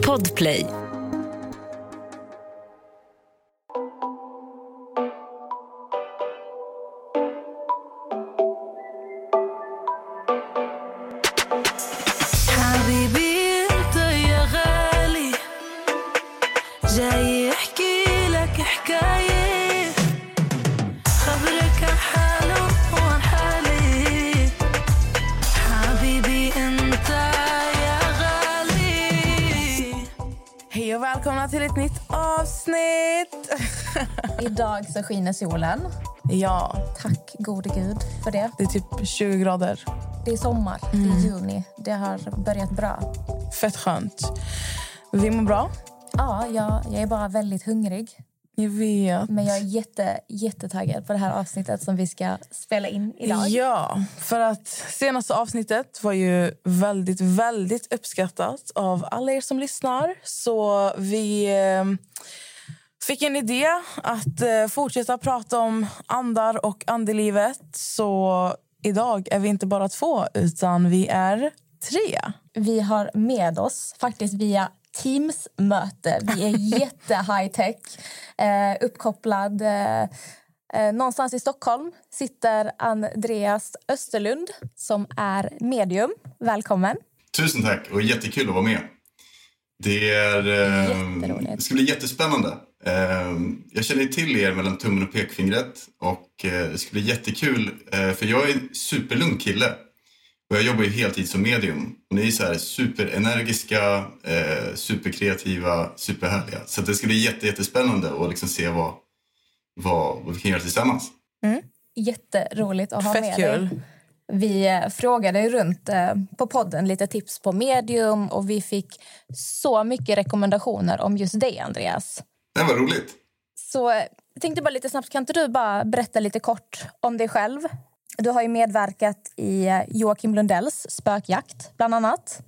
Podplay. Idag så skiner solen. ja, Tack gode gud för det. det är typ 20 grader. Det är sommar, det är juni. Det har börjat bra. Fett skönt. Vi mår bra. Ja, jag, jag är bara väldigt hungrig. Jag vet. Men jag är jätte, jättetaggad på det här avsnittet som vi ska spela in idag. Ja, för att senaste avsnittet var ju väldigt, väldigt uppskattat av alla er som lyssnar. Så vi eh, fick en idé att eh, fortsätta prata om andar och andelivet. Så idag är vi inte bara två, utan vi är tre. Vi har med oss, faktiskt via Teams-möte. Vi är jätte-high-tech. Eh, uppkopplad. Eh, eh, någonstans i Stockholm sitter Andreas Österlund som är medium. Välkommen. Tusen tack och jättekul att vara med. Det, är, eh, det ska bli jättespännande. Eh, jag känner till er mellan tummen och pekfingret och eh, det ska bli jättekul eh, för jag är en superlugn kille och jag jobbar ju heltid som medium. Och ni är så här superenergiska, eh, superkreativa, superhärliga. Så det ska bli jätte, jättespännande att liksom se vad, vad, vad vi kan göra tillsammans. Jätteroligt att ha Fett med kul. dig. Vi frågade runt på podden lite tips på medium och vi fick så mycket rekommendationer om just dig, Andreas. Det var roligt. Så jag tänkte bara lite snabbt, kan inte du bara berätta lite kort om dig själv? Du har ju medverkat i eh, Joakim Lundells Spökjakt, bland annat.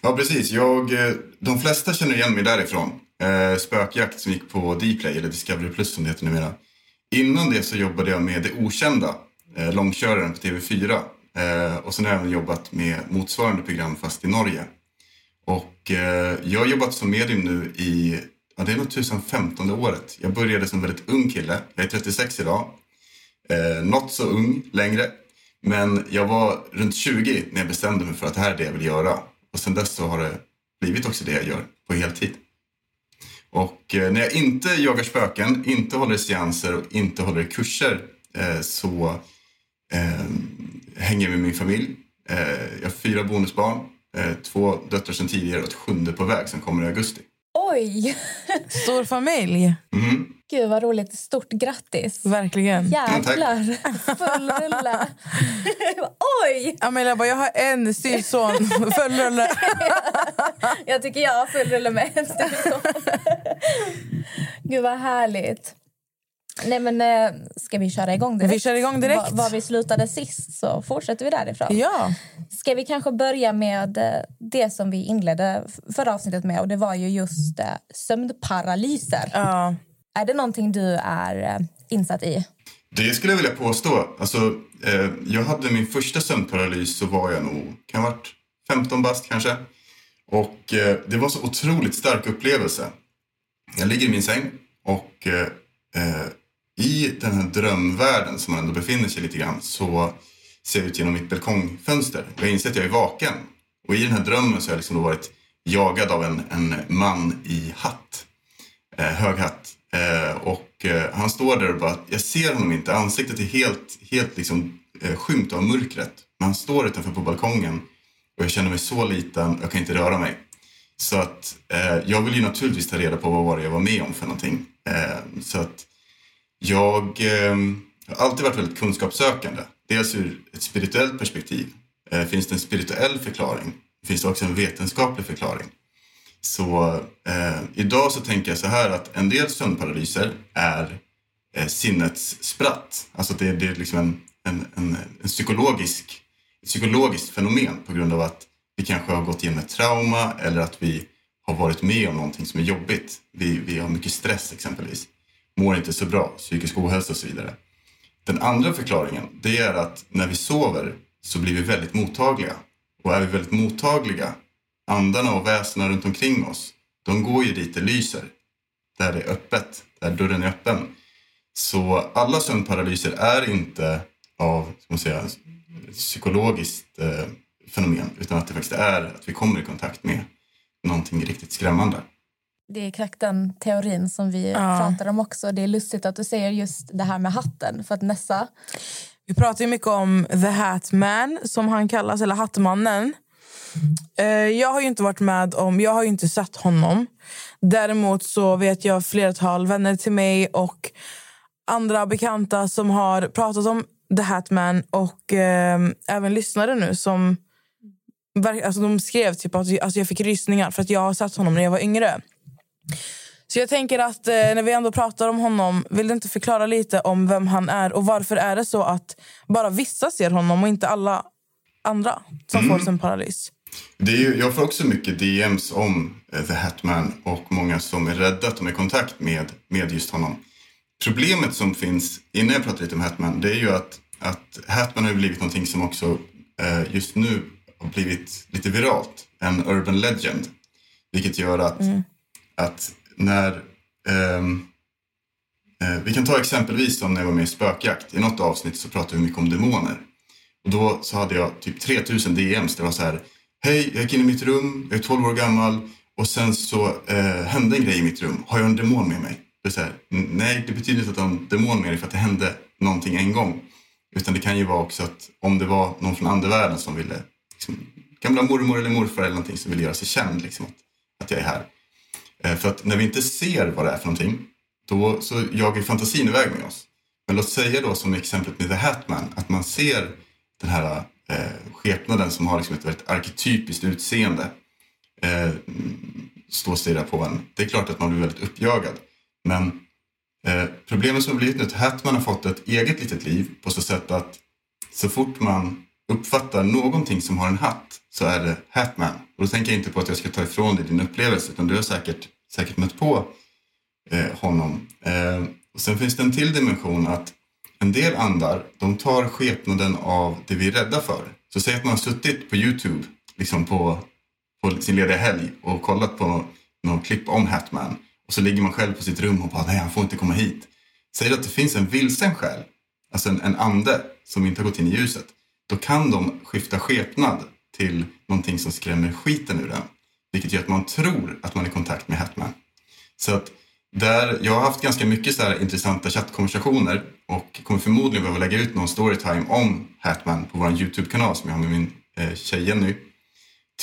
Ja, precis. Jag, eh, de flesta känner igen mig därifrån. Eh, Spökjakt som gick på Dplay, eller Discovery Plus som det heter numera. Innan det så jobbade jag med Det Okända, eh, långköraren på TV4. Eh, och sen har jag även jobbat med motsvarande program fast i Norge. Och eh, jag har jobbat som medium nu i, ja det är nog tusen femtonde året. Jag började som väldigt ung kille. Jag är 36 idag. Eh, not så ung längre. Men jag var runt 20 när jag bestämde mig för att det här är det jag vill göra. Och sen dess så har det blivit också det jag gör på heltid. Och eh, när jag inte jagar spöken, inte håller i seanser och inte håller i kurser eh, så eh, hänger jag med min familj. Eh, jag har fyra bonusbarn, två döttrar sedan tidigare och ett sjunde på väg som kommer i augusti. Oj! Stor familj. Gud, vad roligt. Stort grattis. Verkligen. Jävlar! Full rulle. Oj! Amelia bara, jag har en styvson. Full rulle. Jag tycker jag har full rulle med en styvson. Gud, vad härligt. Nej, men eh, ska vi köra igång direkt? Vi kör igång direkt. Var, var vi slutade sist så fortsätter vi därifrån. Ja. Ska vi kanske börja med eh, det som vi inledde förra avsnittet med och det var ju just eh, sömnparalyser. ja. Är det någonting du är insatt i? Det skulle jag vilja påstå. Alltså, eh, jag hade min första sömnparalys så var jag nog, kan ha varit 15 bast kanske. Och eh, det var så otroligt stark upplevelse. Jag ligger i min säng och eh, i den här drömvärlden som man ändå befinner sig lite grann så ser jag ut genom mitt balkongfönster. Jag inser att jag är vaken. Och i den här drömmen så har jag liksom då varit jagad av en, en man i hatt. Eh, hög hatt. Eh, och eh, han står där och bara, jag ser honom inte. Ansiktet är helt, helt liksom eh, skymt av mörkret. Men han står utanför på balkongen och jag känner mig så liten, jag kan inte röra mig. Så att eh, jag vill ju naturligtvis ta reda på vad var det jag var med om för någonting. Eh, så att jag eh, har alltid varit väldigt kunskapssökande. Dels ur ett spirituellt perspektiv. Eh, finns det en spirituell förklaring? Finns det också en vetenskaplig förklaring? Så eh, idag så tänker jag så här att en del sömnparalyser är eh, sinnets spratt. Alltså det, det är liksom en, en, en, en psykologisk, ett psykologiskt fenomen på grund av att vi kanske har gått igenom ett trauma eller att vi har varit med om någonting som är jobbigt. Vi, vi har mycket stress exempelvis. Mår inte så bra, psykisk ohälsa och så vidare. Den andra förklaringen det är att när vi sover så blir vi väldigt mottagliga. Och är vi väldigt mottagliga andarna och väsena runt omkring oss, de går ju dit det lyser. Där det är öppet, där dörren är öppen. Så alla sömnparalyser är inte av ska man säga, psykologiskt eh, fenomen utan att det faktiskt är att vi kommer i kontakt med någonting riktigt skrämmande. Det är exakt den teorin som vi Ja. pratar om också. Det är lustigt att du säger just det här med hatten. För att Nessa, Vi pratar mycket om The Hat Man, som han kallas, eller Hattmannen. Eh, Jag har ju inte varit med om, jag har ju inte sett honom. Däremot så vet jag flertal vänner till mig och andra bekanta som har pratat om The Hat Man och eh, även lyssnare nu som alltså de skrev typ att alltså jag fick rysningar för att jag har sett honom när jag var yngre. Så jag tänker att eh, när vi ändå pratar om honom, vill du inte förklara lite om vem han är och varför är det så att bara vissa ser honom och inte alla andra som får sin paralys? Det är ju, jag får också mycket DMs om eh, The Hatman och många som är rädda att de är i kontakt med, med just honom. Problemet som finns, innan jag pratar lite om Hatman, det är ju att, att Hatman har blivit någonting som också eh, just nu har blivit lite viralt. En urban legend. Vilket gör att, att när... Um, vi kan ta exempelvis som när jag var med i Spökjakt. I något avsnitt så pratade vi mycket om demoner. Och då så hade jag typ 3000 DMs. Det var så här. Hej, jag gick in i mitt rum. Jag är 12 år gammal. Och sen så eh, hände en grej i mitt rum. Har jag en demon med mig? Det är så här, nej, det betyder inte att du har en demon med dig för att det hände någonting en gång. Utan det kan ju vara också att om det var någon från andevärlden som ville, liksom, gamla mormor eller morfar eller någonting som ville göra sig känd, liksom, att, att jag är här. Eh, för att när vi inte ser vad det är för någonting, då så jagar ju fantasin iväg med oss. Men låt säga då som exemplet med The Hatman, att man ser den här eh, skepnaden som har liksom ett väldigt arketypiskt utseende eh, stå och stirra på en. Det är klart att man blir väldigt uppjagad. Men eh, problemet som har blivit nu är att Hatman har fått ett eget litet liv på så sätt att så fort man uppfattar någonting som har en hatt så är det Hatman. Och då tänker jag inte på att jag ska ta ifrån dig din upplevelse utan du har säkert, säkert mött på eh, honom. Eh, och sen finns det en till dimension att en del andar, de tar skepnaden av det vi är rädda för. Så säg att man har suttit på Youtube liksom på, på sin lediga helg och kollat på någon klipp om Hatman. Och så ligger man själv på sitt rum och bara, nej han får inte komma hit. Säg att det finns en vilsen själ, alltså en, en ande som inte har gått in i ljuset. Då kan de skifta skepnad till någonting som skrämmer skiten ur den. Vilket gör att man tror att man är i kontakt med Hatman. Så att där, jag har haft ganska mycket så här intressanta chattkonversationer och kommer förmodligen behöva lägga ut någon storytime om Hatman på vår YouTube-kanal som jag har med min eh, tjej Jenny,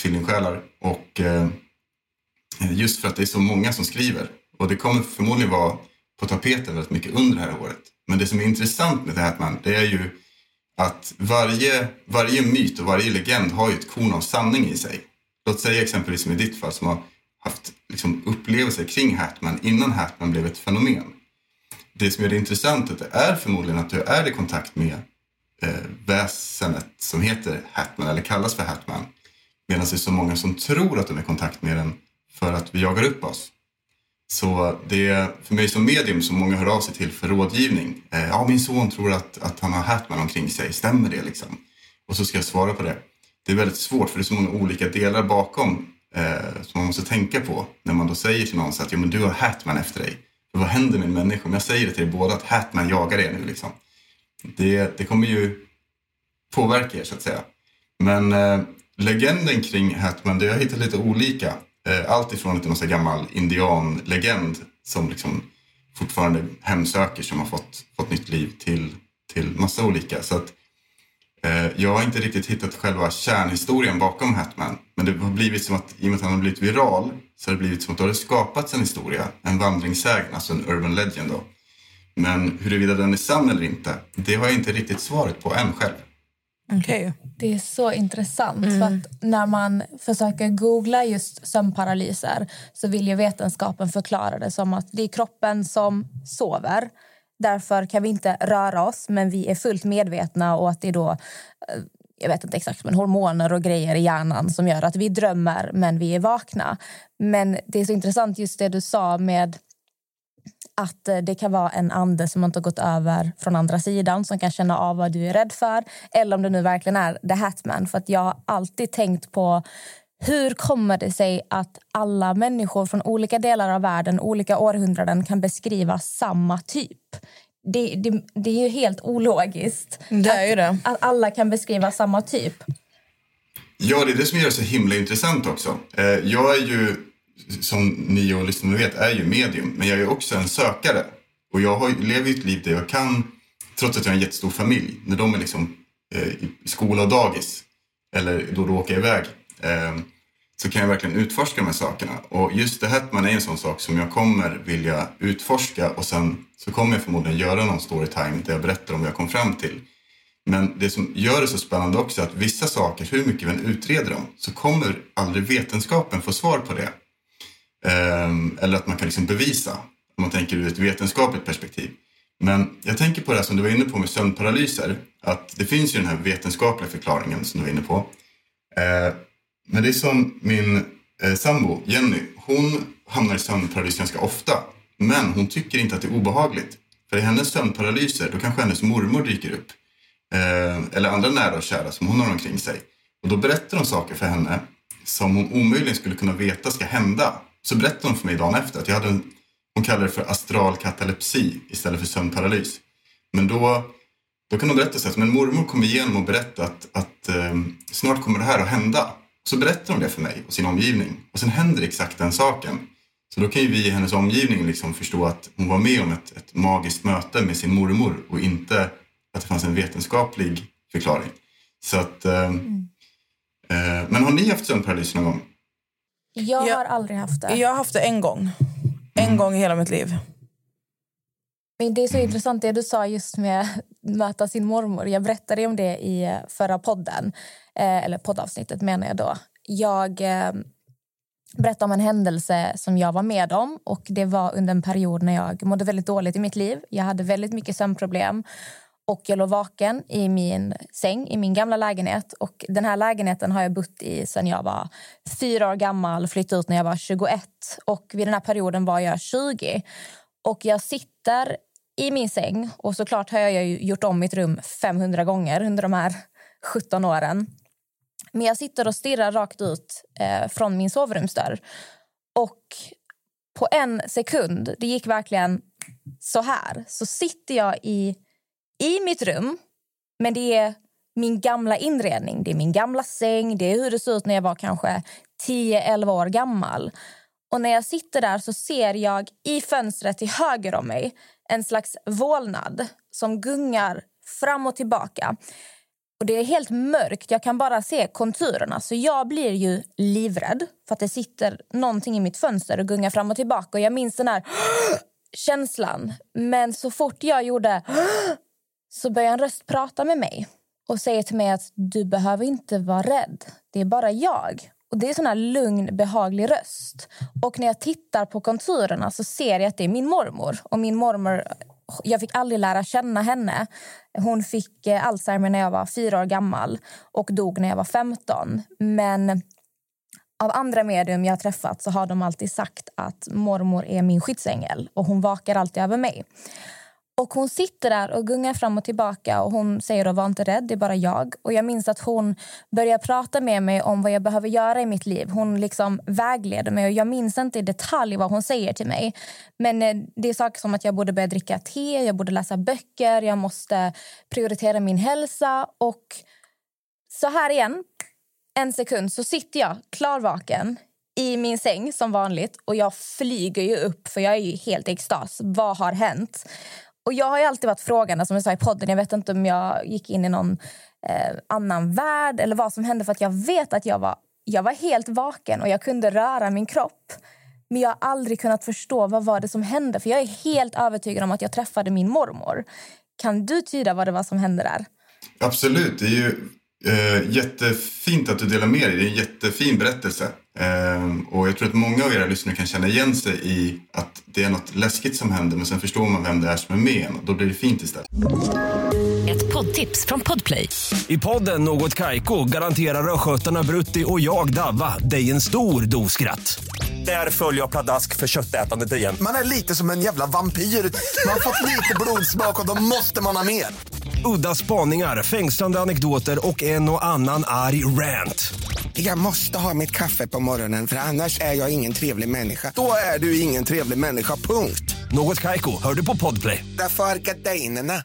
Tvillingsjälar. Och eh, just för att det är så många som skriver. Och det kommer förmodligen vara på tapeten väldigt mycket under det här året. Men det som är intressant med Hatman, det är ju att varje, varje myt och varje legend har ju ett korn av sanning i sig. Låt säga exempelvis som i ditt fall som har haft liksom, upplevelser kring Hatman innan Hatman blev ett fenomen. Det som är det intressant det är förmodligen att du är i kontakt med eh, väsenet som heter Hatman eller kallas för Hatman. Medan det är så många som tror att de är i kontakt med den för att vi jagar upp oss. Så det är för mig som medium som många hör av sig till för rådgivning. Eh, ja, min son tror att, att han har Hatman omkring sig. Stämmer det liksom? Och så ska jag svara på det. Det är väldigt svårt för det är så många olika delar bakom eh, som man måste tänka på när man då säger till någon så att ja, men du har Hatman efter dig. För vad händer med en människa om jag säger det till er båda att Hatman jagar er nu liksom? Det, det kommer ju påverka er så att säga. Men eh, legenden kring Hatman, det har jag hittat lite olika. Eh, allt ifrån att det är någon gammal indianlegend som liksom fortfarande hemsöker som har fått, fått nytt liv till, till massa olika. Så att, eh, jag har inte riktigt hittat själva kärnhistorien bakom Hatman. Men det har blivit som att, i och med att han har blivit viral, så har det blivit som att det har skapats en historia, en vandringssägen, alltså en urban legend då. Men huruvida den är sann eller inte, det har jag inte riktigt svaret på än själv. Okej. Det är så intressant. För att när man försöker googla just sömnparalyser så vill ju vetenskapen förklara det som att det är kroppen som sover. Därför kan vi inte röra oss, men vi är fullt medvetna och att det är då eh, jag vet inte exakt, men hormoner och grejer i hjärnan som gör att vi drömmer, men vi är vakna. Men det är så intressant just det du sa med att eh, det kan vara en ande som inte har gått över från andra sidan som kan känna av vad du är rädd för. Eller om det nu verkligen är The Hatman. För att jag har alltid tänkt på hur kommer det sig att alla människor från olika delar av världen, olika århundraden kan beskriva samma typ? Det, det, det är ju helt ologiskt Det är ju det. att, att alla kan beskriva samma typ. Ja, det är det som gör det så himla intressant också. Eh, Jag är ju, som ni och lyssnarna vet, är ju medium. Men jag är också en sökare. Och jag har, lever ju ett liv där jag kan, trots att jag har en jättestor familj, när de är liksom eh, i skola och dagis, eller då då åker jag iväg, eh, så kan jag verkligen utforska de här sakerna. Och just det Hetman är en sån sak som jag kommer vilja utforska och sen så kommer jag förmodligen göra någon storytime där jag berättar om vad jag kom fram till. Men det som gör det så spännande också är att vissa saker, hur mycket vi än utreder dem, så kommer aldrig vetenskapen få svar på det. Ehm, eller att man kan liksom bevisa, om man tänker ur ett vetenskapligt perspektiv. Men jag tänker på det som du var inne på med sömnparalyser, att det finns ju den här vetenskapliga förklaringen som du var inne på. Ehm, men det är som min eh, sambo Jenny, hon hamnar i sömnparalys ganska ofta. Men hon tycker inte att det är obehagligt. För i hennes sömnparalyser, då kanske hennes mormor dyker upp. Ehm, eller andra nära och kära som hon har omkring sig. Och då berättar de saker för henne som hon omöjligen skulle kunna veta ska hända. Så berättade hon för mig dagen efter att jag hade en, hon kallar det för astral katalepsi istället för sömnparalys. Men då, då kan hon berätta så att men mormor kom igenom och berättade att, att eh, snart kommer det här att hända. Så berättar hon det för mig och sin omgivning. Och sen händer exakt den saken. Så då kan ju vi i hennes omgivning liksom förstå att hon var med om ett, ett magiskt möte med sin mormor och inte att det fanns en vetenskaplig förklaring. Så att, eh, eh, men har ni haft sömnparalys någon gång? Jag Ja. har aldrig haft det. Jag har haft det en gång. En gång i hela mitt liv. Men det är så intressant det du sa just med att möta sin mormor. Jag berättade om det i eh, förra podden, eh, eller poddavsnittet menar jag då. Jag eh, berättade om en händelse som jag var med om och det var under en period när jag mådde väldigt dåligt i mitt liv. Jag hade väldigt mycket sömnproblem och jag låg vaken i min säng i min gamla lägenhet. Och Den här lägenheten har jag bott i sedan jag var fyra år gammal, flyttade ut när jag var 21 och vid den här perioden var jag 20. Och jag sitter i min säng och såklart har jag ju gjort om mitt rum 500 gånger under de här 17 åren. Men jag sitter och stirrar rakt ut eh, från min sovrumsdörr. Och på en sekund, det gick verkligen så här, så sitter jag i, i mitt rum. Men det är min gamla inredning. Det är min gamla säng. Det är hur det såg ut när jag var kanske 10-11 år gammal. Och när jag sitter där så ser jag i fönstret till höger om mig en slags vålnad som gungar fram och tillbaka. Och Det är helt mörkt, jag kan bara se konturerna. Så jag blir ju livrädd för att det sitter någonting i mitt fönster och gungar fram och tillbaka. Och Jag minns den här känslan. Men så fort jag gjorde så börjar en röst prata med mig och säger till mig att du behöver inte vara rädd. Det är bara jag. Och Det är en sån här lugn, behaglig röst. Och när jag tittar på konturerna så ser jag att det är min mormor. Och min mormor, jag fick aldrig lära känna henne. Hon fick eh, Alzheimer när jag var fyra år gammal och dog när jag var 15. Men av andra medium jag har träffat så har de alltid sagt att mormor är min skyddsängel och hon vakar alltid över mig. Och Hon sitter där och gungar fram och tillbaka och hon säger att var inte rädd, det är bara jag. Och Jag minns att hon börjar prata med mig om vad jag behöver göra i mitt liv. Hon liksom vägleder mig och jag minns inte i detalj vad hon säger till mig. Men eh, det är saker som att jag borde börja dricka te, jag borde läsa böcker, jag måste prioritera min hälsa och så här igen, en sekund, så sitter jag klarvaken i min säng som vanligt och jag flyger ju upp för jag är ju helt i extas. Vad har hänt? Och jag har ju alltid varit frågande alltså, som jag sa i podden. Jag vet inte om jag gick in i någon eh, annan värld eller vad som hände för att jag vet att jag var, jag var helt vaken och jag kunde röra min kropp. Men jag har aldrig kunnat förstå vad var det som hände för jag är helt övertygad om att jag träffade min mormor. Kan du tyda vad det var som hände där? Absolut, det är ju eh, jättefint att du delar med dig. Det är en jättefin berättelse. Eh, och jag tror att många av era lyssnare kan känna igen sig i att det är något läskigt som händer men sen förstår man vem det är som är med en och då blir det fint istället. Ett poddtips från Podplay. I podden Något Kaiko garanterar östgötarna Brutti och jag, Davva, dig en stor dos skratt. Där följer jag pladask för köttätandet igen. Man är lite som en jävla vampyr. Man har fått lite blodsmak och då måste man ha mer. Udda spaningar, fängslande anekdoter och en och annan arg rant. Jag måste ha mitt kaffe på morgonen för annars är jag ingen trevlig människa. Då är du ingen trevlig människa, punkt. Något Kaiko, hör du på Podplay. Därför är gardinerna.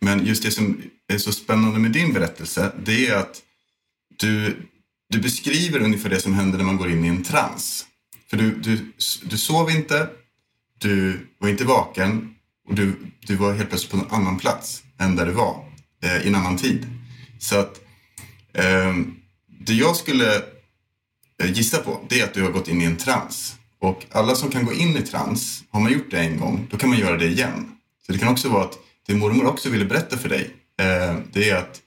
Men just det som är så spännande med din berättelse, det är att du, du beskriver ungefär det som händer när man går in i en trans. För du, du, du sov inte, du var inte vaken och du, du var helt plötsligt på en annan plats än där du var eh, i en annan tid. Så att eh, det jag skulle gissa på, det är att du har gått in i en trans. Och alla som kan gå in i trans, har man gjort det en gång, då kan man göra det igen. Så det kan också vara att det mormor också ville berätta för dig, eh, det är att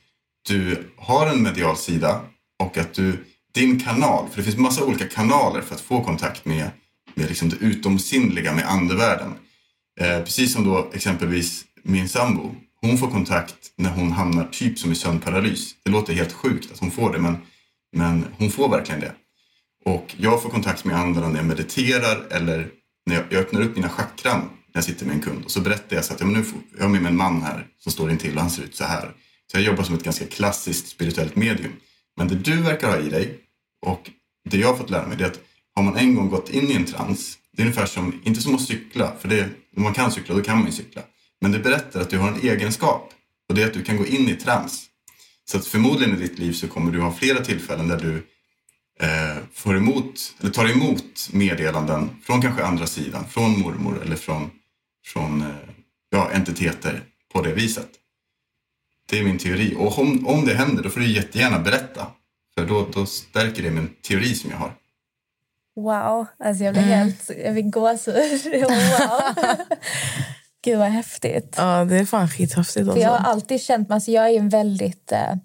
du har en medial sida och att du, din kanal, för det finns massa olika kanaler för att få kontakt med, med liksom det utomsinnliga, med andevärlden. Eh, precis som då exempelvis min sambo, hon får kontakt när hon hamnar typ som i sömnparalys. Det låter helt sjukt att hon får det, men, men hon får verkligen det. Och jag får kontakt med andra när jag mediterar eller när jag, jag öppnar upp mina chakran när jag sitter med en kund. Och så berättar jag så att ja, men nu får, jag har med mig en man här som står intill och han ser ut så här. Så jag jobbar som ett ganska klassiskt spirituellt medium. Men det du verkar ha i dig och det jag har fått lära mig det är att har man en gång gått in i en trans, det är ungefär som, inte som att cykla, för det, om man kan cykla då kan man ju cykla. Men det berättar att du har en egenskap och det är att du kan gå in i trans. Så att förmodligen i ditt liv så kommer du ha flera tillfällen där du eh, får emot, eller tar emot meddelanden från kanske andra sidan, från mormor eller från, från eh, ja, entiteter på det viset. Det är min teori. Och om, om det händer, då får du jättegärna berätta. För då, då stärker det min teori som jag har. Wow, alltså jag blir helt... Jag fick gåshud. Wow. Gud, vad häftigt. Ja, det är fan skithäftigt. För jag har Alltså. alltid känt mig... Alltså jag är ju en väldigt eh,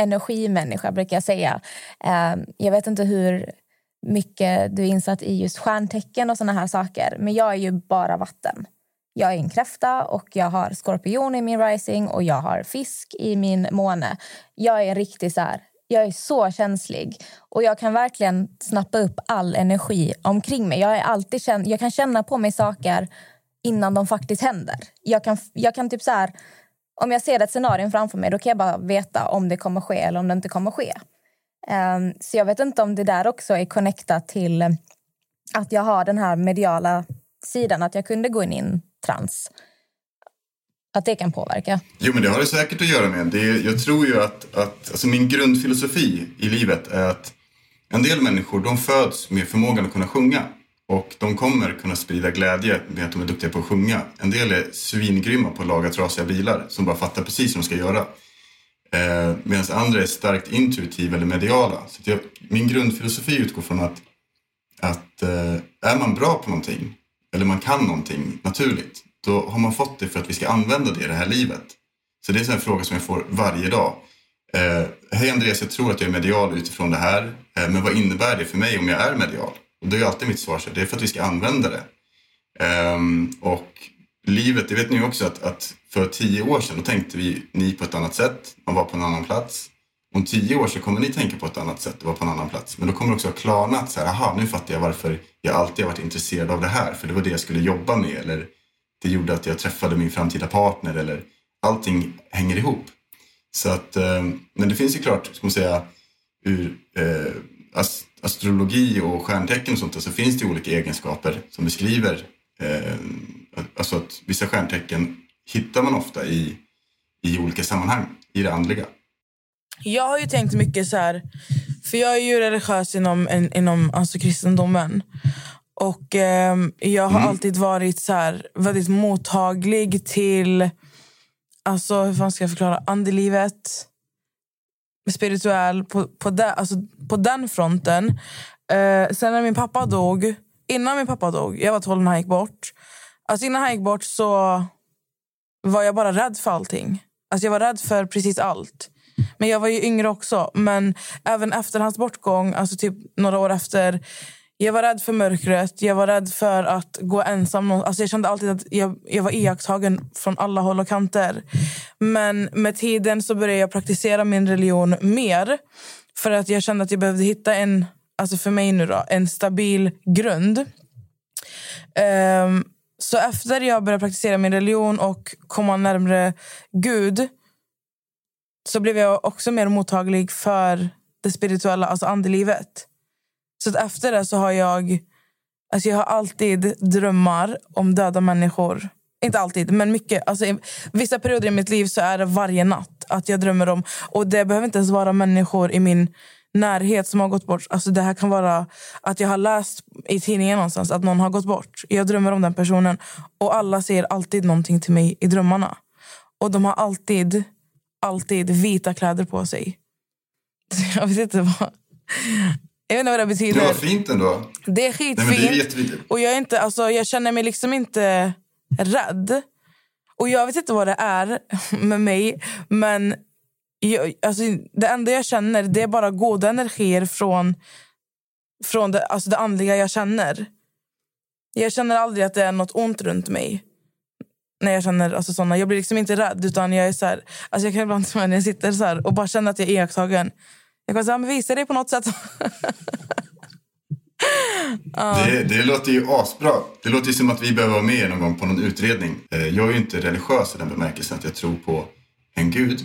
energimänniska, brukar jag säga. Ehm, jag vet inte hur mycket du är insatt i just stjärntecken och såna här saker. Men jag är ju bara vatten. Jag är en kräfta och jag har skorpion i min rising och jag har fisk i min måne. Jag är en riktig så här... Jag är så känslig och jag kan verkligen snappa upp all energi omkring mig. Jag, är alltid känn, jag kan känna på mig saker innan de faktiskt händer. Jag kan, jag kan typ så här, om jag ser ett scenario framför mig då kan jag bara veta om det kommer ske eller om det inte kommer ske. Um, så jag vet inte om det där också är connectat till eh, att jag har den här mediala sidan, att jag kunde gå in i en trans. Att det kan påverka. Jo, men det har det säkert att göra med. Det, är- jag tror ju att, att alltså min grundfilosofi i livet är att en del människor de föds med förmågan att kunna sjunga. Och de kommer kunna sprida glädje med att de är duktiga på att sjunga. En del är svingrymma på att laga trasiga bilar som bara fattar precis hur de ska göra. Eh, Medan andra är starkt intuitiva eller mediala. Så jag, min grundfilosofi utgår från att, att eh, är man bra på någonting eller man kan någonting naturligt då har man fått det för att vi ska använda det i det här livet. Så det är en fråga som jag får varje dag. Eh, Hej Andreas, jag tror att jag är medial utifrån det här. Eh, men vad innebär det för mig om jag är medial? Och då är alltid mitt svar så det är för att vi ska använda det. Um, och livet, det vet ni ju också att, att för tio år sedan då tänkte vi ni på ett annat sätt. Man var på en annan plats. Om tio år så kommer ni tänka på ett annat sätt och vara på en annan plats. Men då kommer det också ha klarnat så här, aha, nu fattar jag varför jag alltid har varit intresserad av det här. För det var det jag skulle jobba med. Eller det gjorde att jag träffade min framtida partner. Eller allting hänger ihop. Så att, ehm, men det finns ju klart, ska man säga, ur eh, alltså, astrologi och stjärntecken och sånt där, så finns det olika egenskaper som beskriver eh, alltså att vissa stjärntecken hittar man ofta i, i olika sammanhang i det andliga. Jag har ju tänkt mycket så här, för jag är ju religiös inom, inom alltså kristendomen. Och ehm, jag har alltid varit så här, väldigt mottaglig till, alltså hur fan ska jag förklara, andelivet, spirituell, på, på, den, alltså, på den fronten. Eh, sen när min pappa dog, innan min pappa dog, jag var 12 när han gick bort. Alltså innan han gick bort så var jag bara rädd för allting. Alltså jag var rädd för precis allt. Men jag var ju yngre också. Men även efter hans bortgång, alltså typ några år efter. Jag var rädd för mörkret. Jag var rädd för att gå ensam. Alltså jag kände alltid att jag, jag var iakttagen från alla håll och kanter. Men med tiden så började jag praktisera min religion mer. För att jag kände att jag behövde hitta en, alltså för mig nu då, en stabil grund. Um, så efter jag började praktisera min religion och komma närmare Gud så blev jag också mer mottaglig för det spirituella, alltså andelivet. Så att efter det så har jag... Alltså jag har alltid drömmar om döda människor. Inte alltid, men mycket. Alltså i vissa perioder i mitt liv så är det varje natt att jag drömmer om... Och Det behöver inte ens vara människor i min närhet som har gått bort. Alltså det här kan vara att jag har läst i tidningen någonstans att någon har gått bort. Jag drömmer om den personen. Och alla säger alltid någonting till mig i drömmarna. Och de har alltid, alltid vita kläder på sig. Jag vet inte vad... Jag vet inte vad det Det betyder. var fint ändå. Det är Nej, skitfint. men det är. Och jag, är inte, alltså, jag känner mig liksom inte rädd. Och jag vet inte vad det är med mig. Men jag, alltså, det enda jag känner det är bara goda energier från, från det, alltså det andliga jag känner. Jag känner aldrig att det är något ont runt mig. När jag känner alltså, såna. Jag blir liksom inte rädd. Utan jag är så här, alltså, jag kan ibland när jag sitter så och bara känner att jag är iakttagen. Jag kan säga, men visa dig på något sätt. Det, det låter ju asbra. Det låter ju som att vi behöver vara med någon gång på någon utredning. Eh, Jag är ju inte religiös i den bemärkelsen att jag tror på en gud.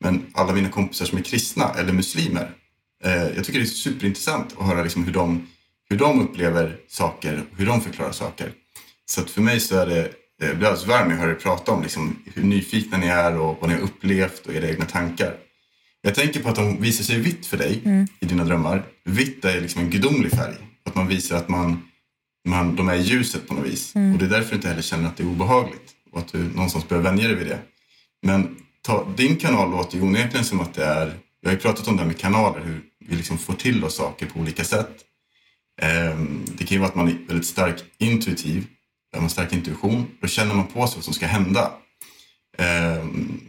Men alla mina kompisar som är kristna eller muslimer. eh, Jag tycker det är superintressant att höra liksom hur, de, hur de upplever saker och hur de förklarar saker. Så att för mig så är det, eh, jag blir alldeles varm när jag hör er prata om liksom hur nyfikna ni är och vad ni har upplevt och era egna tankar. Jag tänker på att de visar sig vitt för dig i dina drömmar. Vitt är liksom en gudomlig färg. Att man visar att man, man, de är i ljuset på något vis. Och det är därför du inte heller känner att det är obehagligt. Och att du någonstans behöver vänja dig vid det. Men ta, din kanal låter ju onekligen som att det är... Jag har ju pratat om det här med kanaler, hur vi liksom får till oss saker på olika sätt. Ehm, det kan ju vara att man är väldigt stark intuitiv. Har man stark intuition, då känner man på sig vad som ska hända. Ehm,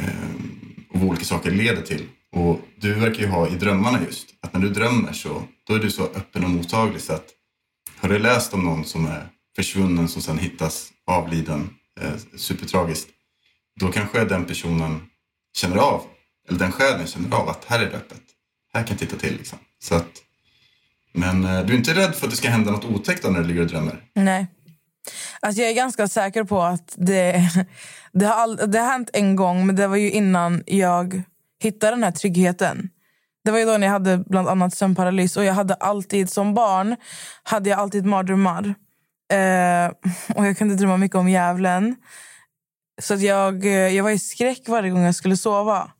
ehm, och vad olika saker leder till. Och du verkar ju ha i drömmarna just, att när du drömmer så då är du så öppen och mottaglig så att har du läst om någon som är försvunnen som sen hittas avliden, eh, supertragiskt, då kanske den personen känner av, eller den själen känner av att här är det öppet. Här kan jag titta till liksom. Så att, men eh, du är inte rädd för att det ska hända något otäckt när du ligger och drömmer? Nej. Alltså jag är ganska säker på att det, det, har all, det har hänt en gång, men det var ju innan jag hittade den här tryggheten. Det var ju då när jag hade bland annat sömnparalys och jag hade alltid som barn hade jag alltid mardrömmar. Eh, och jag kunde drömma mycket om djävulen. Så att jag, eh, jag var i skräck varje gång jag skulle sova.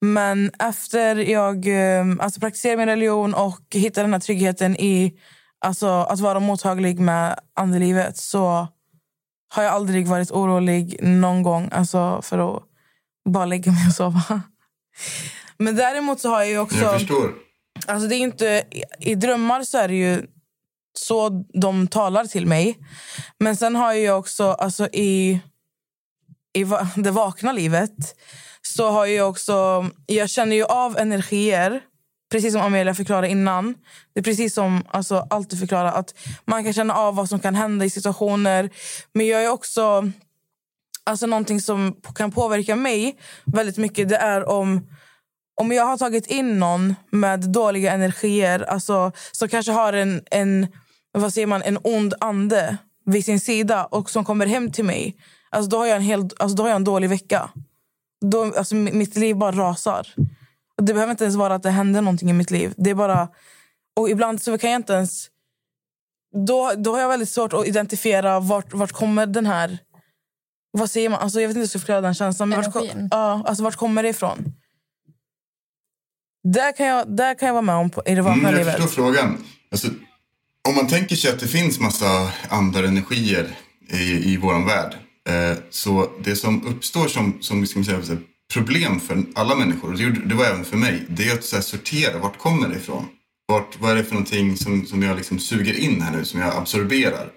Men efter jag eh, alltså praktiserade min religion och hittade den här tryggheten i alltså, att vara mottaglig med andelivet så har jag aldrig varit orolig någon gång alltså, för att bara lägga mig och sova. Men däremot så har jag ju också... Jag förstår. Alltså det är inte, i, drömmar så är det ju så de talar till mig. Men sen har jag också alltså i, i det vakna livet så har jag också... Jag känner ju av energier, precis som Amelia förklarade innan. Det är precis som alltså, allt du förklarar att man kan känna av vad som kan hända i situationer. Men jag är också... Alltså någonting som kan påverka mig väldigt mycket det är om om jag har tagit in någon med dåliga energier alltså, som kanske har en, en, vad säger man, en ond ande vid sin sida och som kommer hem till mig alltså, då, har jag en hel, alltså, då har jag en dålig vecka. Då, alltså, mitt liv bara rasar. Det behöver inte ens vara att det händer någonting i mitt liv. Det är bara... Och ibland så kan jag inte ens... Då, då har jag väldigt svårt att identifiera vart, vart kommer den här... Vad säger man? Alltså, jag vet inte hur jag ska förklara den känslan. Men vart, ja, alltså, vart kommer det ifrån? Där kan jag, där kan jag vara med om på, i det vakna Mm, jag livet. förstår frågan. Alltså, om man tänker sig att det finns massa andra energier i, i vår värld. Eh, så det som uppstår som, som ska man säga, problem för alla människor, och det, det var även för mig, det är att så här, sortera. Vart kommer det ifrån? Vart, vad är det för någonting som, som jag liksom suger in här nu, som jag absorberar?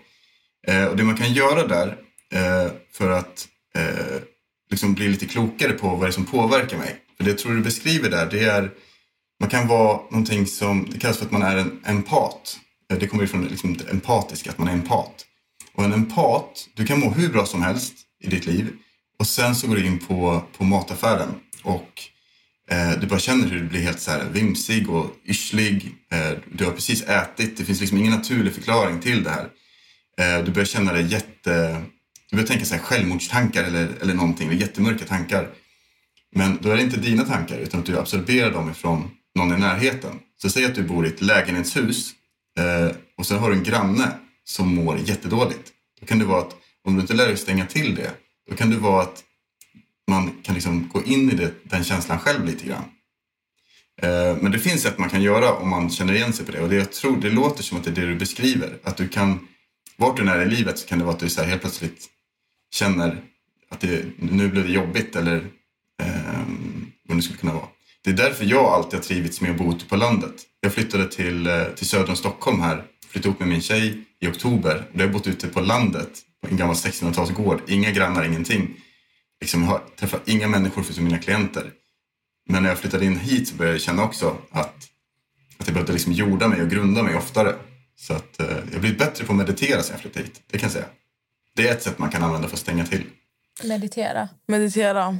Eh, och det man kan göra där eh, för att eh, liksom bli lite klokare på vad det är som påverkar mig. För det jag tror du beskriver där, det är man kan vara någonting som, det kallas för att man är en empat. Eh, det kommer ifrån liksom det empatiska, att man är empat. Och en empat, du kan må hur bra som helst i ditt liv och sen så går du in på, på mataffären och eh, du bara känner hur du blir helt så här vimsig och yrslig. Eh, du har precis ätit, det finns liksom ingen naturlig förklaring till det här. Eh, du börjar känna dig jätte... Du börjar tänka så här självmordstankar eller, eller någonting, jättemörka tankar. Men då är det inte dina tankar utan att du absorberar dem ifrån någon i närheten. Så säg att du bor i ett lägenhetshus eh, och så har du en granne som mår jättedåligt. Då kan det vara att om du inte lär dig stänga till det, då kan det vara att man kan liksom gå in i det, den känslan själv lite grann. Eh, Men det finns sätt man kan göra om man känner igen sig på det. Och det, jag tror, det låter som att det är det du beskriver. Att du kan, vart du än är i livet så kan det vara att du så här helt plötsligt känner att det, nu blev det jobbigt eller eh, vad det skulle kunna vara. Det är därför jag alltid har trivits med att bo ute på landet. Jag flyttade till, eh, till södra Stockholm här, flyttade ihop med min tjej i oktober. Då har jag bott ute på landet, på en gammal 1600-talsgård. Inga grannar, ingenting. Liksom, jag har träffat inga människor förutom mina klienter. Men när jag flyttade in hit så började jag känna också att, att jag behövde liksom jorda mig och grunda mig oftare. Så att eh, jag har blivit bättre på att meditera sen jag flyttade hit. Det kan jag säga. Det är ett sätt man kan använda för att stänga till. Meditera. Meditera.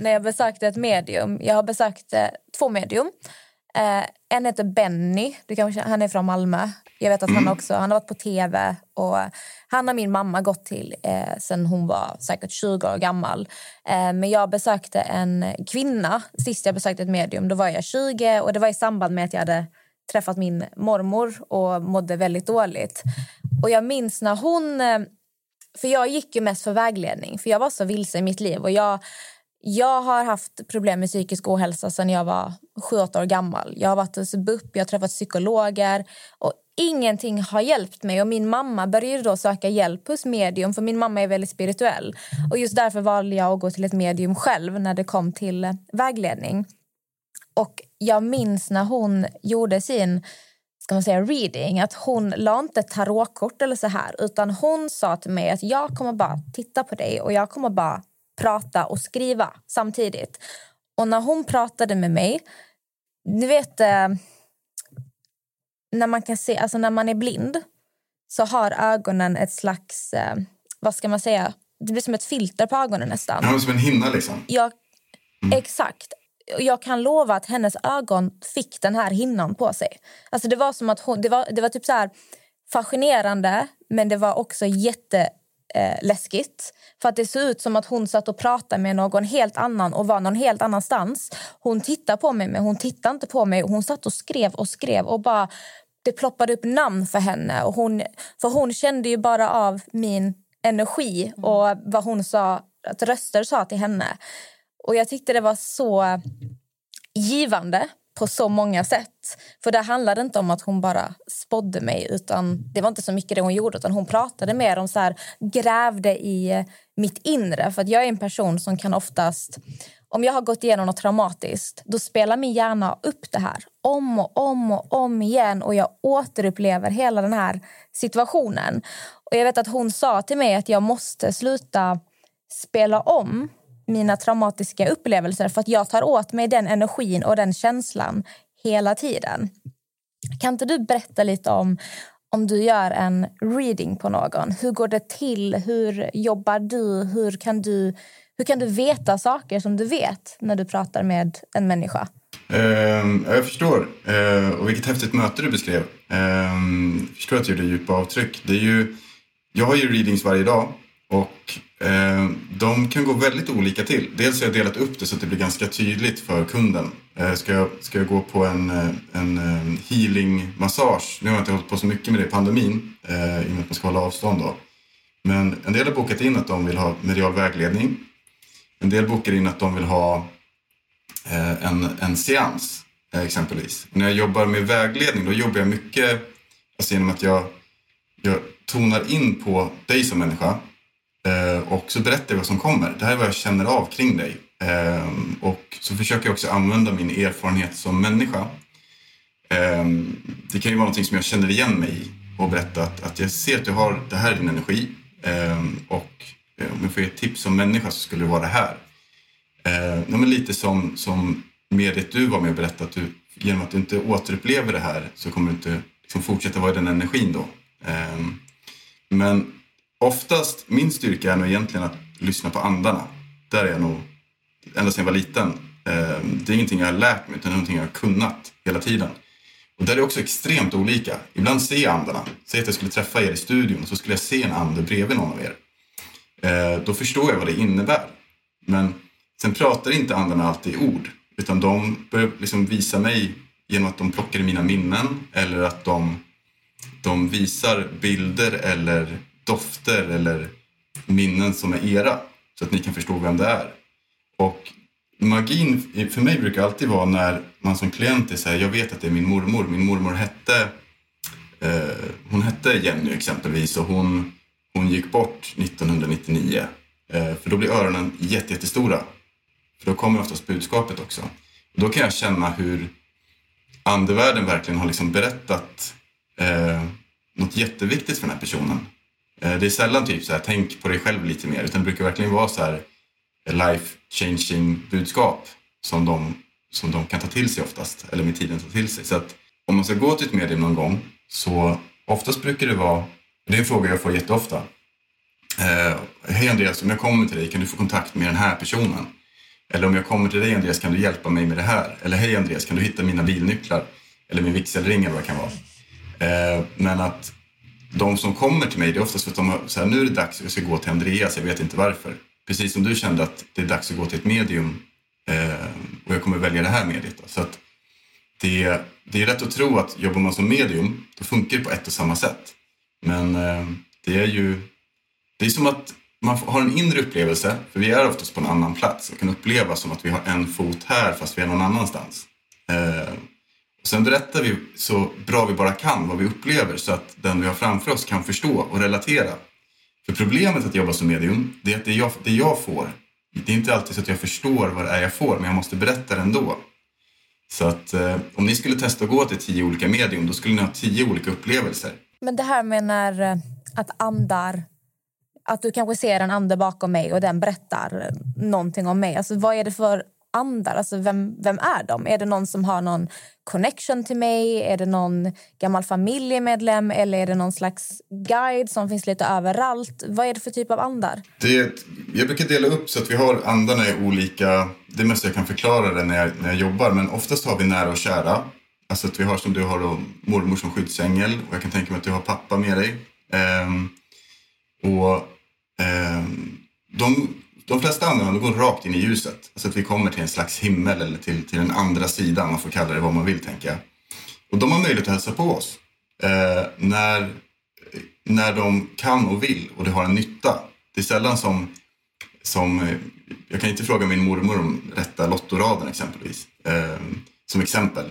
När jag besökte ett medium. Jag har besökt eh, två medium. Eh, en heter Benny. Du kanske, han är från Malmö. Jag vet att han också han har varit på tv. Och han har min mamma gått till eh, sen hon var säkert 20 år gammal. Eh, men jag besökte en kvinna. Sist jag besökte ett medium då var jag 20 och det var i samband med att jag hade träffat min mormor och mådde väldigt dåligt. Och jag minns när hon... Eh, för jag gick ju mest för vägledning, för jag var så vilse i mitt liv. Och jag, jag har haft problem med psykisk ohälsa sedan jag var 7-8 år gammal. Jag har varit hos BUP, jag har träffat psykologer och ingenting har hjälpt mig. Och Min mamma började då söka hjälp hos medium, för min mamma är väldigt spirituell. Och Just därför valde jag att gå till ett medium själv när det kom till eh, vägledning. Och Jag minns när hon gjorde sin ska man säga, reading, att hon la inte tarotkort eller så här, utan hon sa till mig att jag kommer bara titta på dig och jag kommer bara prata och skriva samtidigt. Och när hon pratade med mig, du vet eh, när man kan se, alltså när man är blind så har ögonen ett slags, eh, vad ska man säga, det blir som ett filter på ögonen nästan. Ja, som en hinna liksom. Jag, Exakt. Och Jag kan lova att hennes ögon fick den här hinnan på sig. Alltså det var som att hon, det var, det var typ så här fascinerande men det var också jätteläskigt. Eh, läskigt. för att det såg ut som att hon satt och pratade med någon helt annan och var någon helt annanstans. Hon tittade på mig men hon tittade inte på mig. Hon satt och skrev och skrev och bara det ploppade upp namn för henne. Och hon, för hon kände ju bara av min energi och vad hon sa, att röster sa till henne. Och jag tyckte det var så givande på så många sätt. För det handlade inte om att hon bara spådde mig. utan Det var inte så mycket det hon gjorde. utan Hon pratade mer om så här, grävde i eh, mitt inre. För att Jag är en person som kan oftast... Om jag har gått igenom något traumatiskt då spelar min hjärna upp det här om och om och om igen. Och Jag återupplever hela den här situationen. Och Jag vet att hon sa till mig att jag måste sluta spela om mina traumatiska upplevelser för att jag tar åt mig den energin och den känslan hela tiden. Kan inte du berätta lite om om du gör en reading på någon? Hur går det till? Hur jobbar du? Hur kan du, hur kan du veta saker som du vet när du pratar med en människa? Ehm, jag förstår. Ehm, och vilket häftigt möte du beskrev. Ehm, jag förstår att det gjorde djupa avtryck. Det är ju, jag har ju readings varje dag och Eh, de kan gå väldigt olika till. Dels har jag delat upp det så att det blir ganska tydligt för kunden. Eh, ska, jag, ska jag gå på en, eh, en healing-massage, nu har jag inte hållit på så mycket med det i pandemin i och med att man ska hålla avstånd då. Men en del har bokat in att de vill ha medial vägledning. En del bokar in att de vill ha en, en seans exempelvis. När jag jobbar med vägledning då jobbar jag mycket alltså genom att jag, jag tonar in på dig som människa Eh, och så berättar jag vad som kommer. Det här är vad jag känner av kring dig. Ehm, och så försöker jag också använda min erfarenhet som människa. Ehm, det kan ju vara någonting som jag känner igen mig i och berätta att, att jag ser att du har, det här är din energi. Ehm, och eh, om jag får ge ett tips som människa så skulle det vara det här. Eh, ja, men lite som, som mediet du var med och berättade, att du, genom att du inte återupplever det här så kommer du inte liksom, fortsätta vara i den energin då. Men oftast, min styrka är nog egentligen att lyssna på andarna. Där är jag nog, ända sedan jag var liten. Ehm, det är ingenting jag har lärt mig, utan det är någonting jag har kunnat hela tiden. Och där är det också extremt olika. Ibland ser jag andarna. Säg att jag skulle träffa er i studion och så skulle jag se en ande bredvid någon av er. Ehm, då förstår jag vad det innebär. Men sen pratar inte andarna alltid i ord. Utan de börjar liksom visa mig genom att de plockar i mina minnen eller att de, de visar bilder eller dofter eller minnen som är era. Så att ni kan förstå vem det är. Och magin för mig brukar alltid vara när man som klient är så här, jag vet att det är min mormor. Min mormor hette, eh, hon hette Jenny exempelvis och hon, hon gick bort 1999. Eh, för då blir öronen jätte, jättestora. För då kommer oftast budskapet också. Och då kan jag känna hur andevärlden verkligen har liksom berättat eh, något jätteviktigt för den här personen. Eh, det är sällan typ så här, tänk på dig själv lite mer, utan det brukar verkligen vara så här life changing budskap som de, som de kan ta till sig oftast, eller med tiden ta till sig. Så att om man ska gå till ett medium någon gång så oftast brukar det vara, det är en fråga jag får jätteofta. Eh, Hej Andreas, om jag kommer till dig kan du få kontakt med den här personen? Eller om jag kommer till dig Andreas kan du hjälpa mig med det här? Eller hej Andreas, kan du hitta mina bilnycklar? Eller min vigselring eller vad det kan vara. Eh, men att de som kommer till mig, det är oftast för att de har, så här, nu är det dags, jag ska gå till Andreas, jag vet inte varför. Precis som du kände att det är dags att gå till ett medium eh, och jag kommer välja det här mediet. Då. Så att det, det är rätt att tro att jobbar man som medium, då funkar det på ett och samma sätt. Men eh, det är ju, det är som att man har en inre upplevelse, för vi är oftast på en annan plats och kan uppleva som att vi har en fot här fast vi är någon annanstans. Eh, sen berättar vi så bra vi bara kan vad vi upplever så att den vi har framför oss kan förstå och relatera. För problemet att jobba som medium, det är att det jag, det jag får, det är inte alltid så att jag förstår vad det är jag får, men jag måste berätta det ändå. Så att eh, om ni skulle testa att gå till tio olika medium, då skulle ni ha tio olika upplevelser. Men det här med när eh, att andar... Att du kanske ser en ande bakom mig och den berättar eh, någonting om mig. Alltså, vad är det för andar? Alltså, vem, vem är de? Är det någon som har någon connection till mig? Är det någon gammal familjemedlem? Eller är det någon slags guide som finns lite överallt? Vad är det för typ av andar? Det är ett, jag brukar dela upp så att vi har andarna i olika... Det mesta jag kan förklara det när jag, när jag jobbar, men oftast har vi nära och kära. Alltså att vi har som du har då, mormor som skyddsängel och jag kan tänka mig att du har pappa med dig. Ehm, och ehm, de, de flesta andarna går rakt in i ljuset. så att vi kommer till en slags himmel eller till, till den andra sidan, man får kalla det vad man vill tänka. Och de har möjlighet att hälsa på oss. Eh, när, när de kan och vill och det har en nytta. Det är sällan som, som eh, jag kan inte fråga min mormor om rätta lottoraden exempelvis. Eh, som exempel.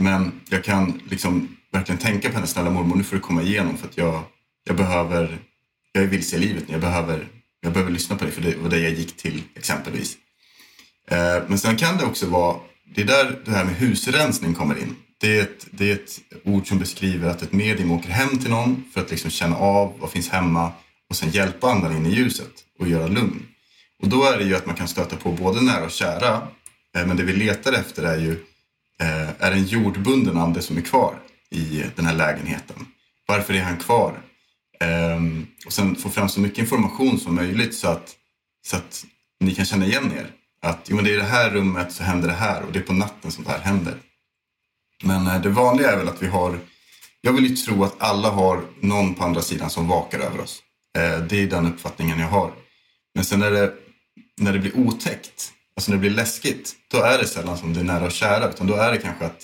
Men jag kan liksom verkligen tänka på henne, snälla mormor nu får du komma igenom för att jag, jag behöver, jag är vilse i livet nu. Jag behöver, jag behöver lyssna på dig för det var det jag gick till exempelvis. Eh, men sen kan det också vara, det är där det här med husrensning kommer in. Det är, ett, det är ett ord som beskriver att ett medium åker hem till någon för att liksom känna av vad finns hemma och sen hjälpa andan in i ljuset och göra lugn. Och då är det ju att man kan stöta på både nära och kära. Eh, men det vi letar efter är ju, eh, är en jordbunden ande som är kvar i den här lägenheten? Varför är han kvar? Um, och sen få fram så mycket information som möjligt så att, så att ni kan känna igen er. Att jo, men det är i det här rummet så händer det här och det är på natten som det här händer. Men uh, det vanliga är väl att vi har, jag vill ju tro att alla har någon på andra sidan som vakar över oss. Uh, det är den uppfattningen jag har. Men sen när det, när det blir otäckt, alltså när det blir läskigt, då är det sällan som det är nära och kära. Utan då är det kanske att,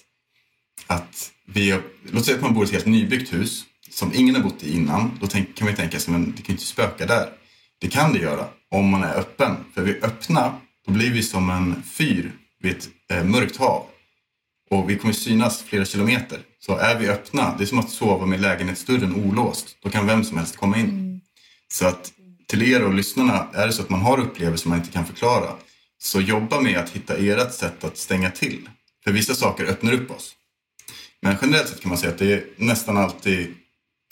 att vi, låt säga att man bor i ett helt nybyggt hus som ingen har bott i innan. Då tänk, kan man tänka sig, men det kan ju inte spöka där. Det kan det göra om man är öppen. För vi är öppna, då blir vi som en fyr vid ett eh, mörkt hav. Och vi kommer synas flera kilometer. Så är vi öppna, det är som att sova med lägenhetsdörren olåst. Då kan vem som helst komma in. Så att till er och lyssnarna, är det så att man har upplevelser man inte kan förklara, så jobba med att hitta ert sätt att stänga till. För vissa saker öppnar upp oss. Men generellt sett kan man säga att det är nästan alltid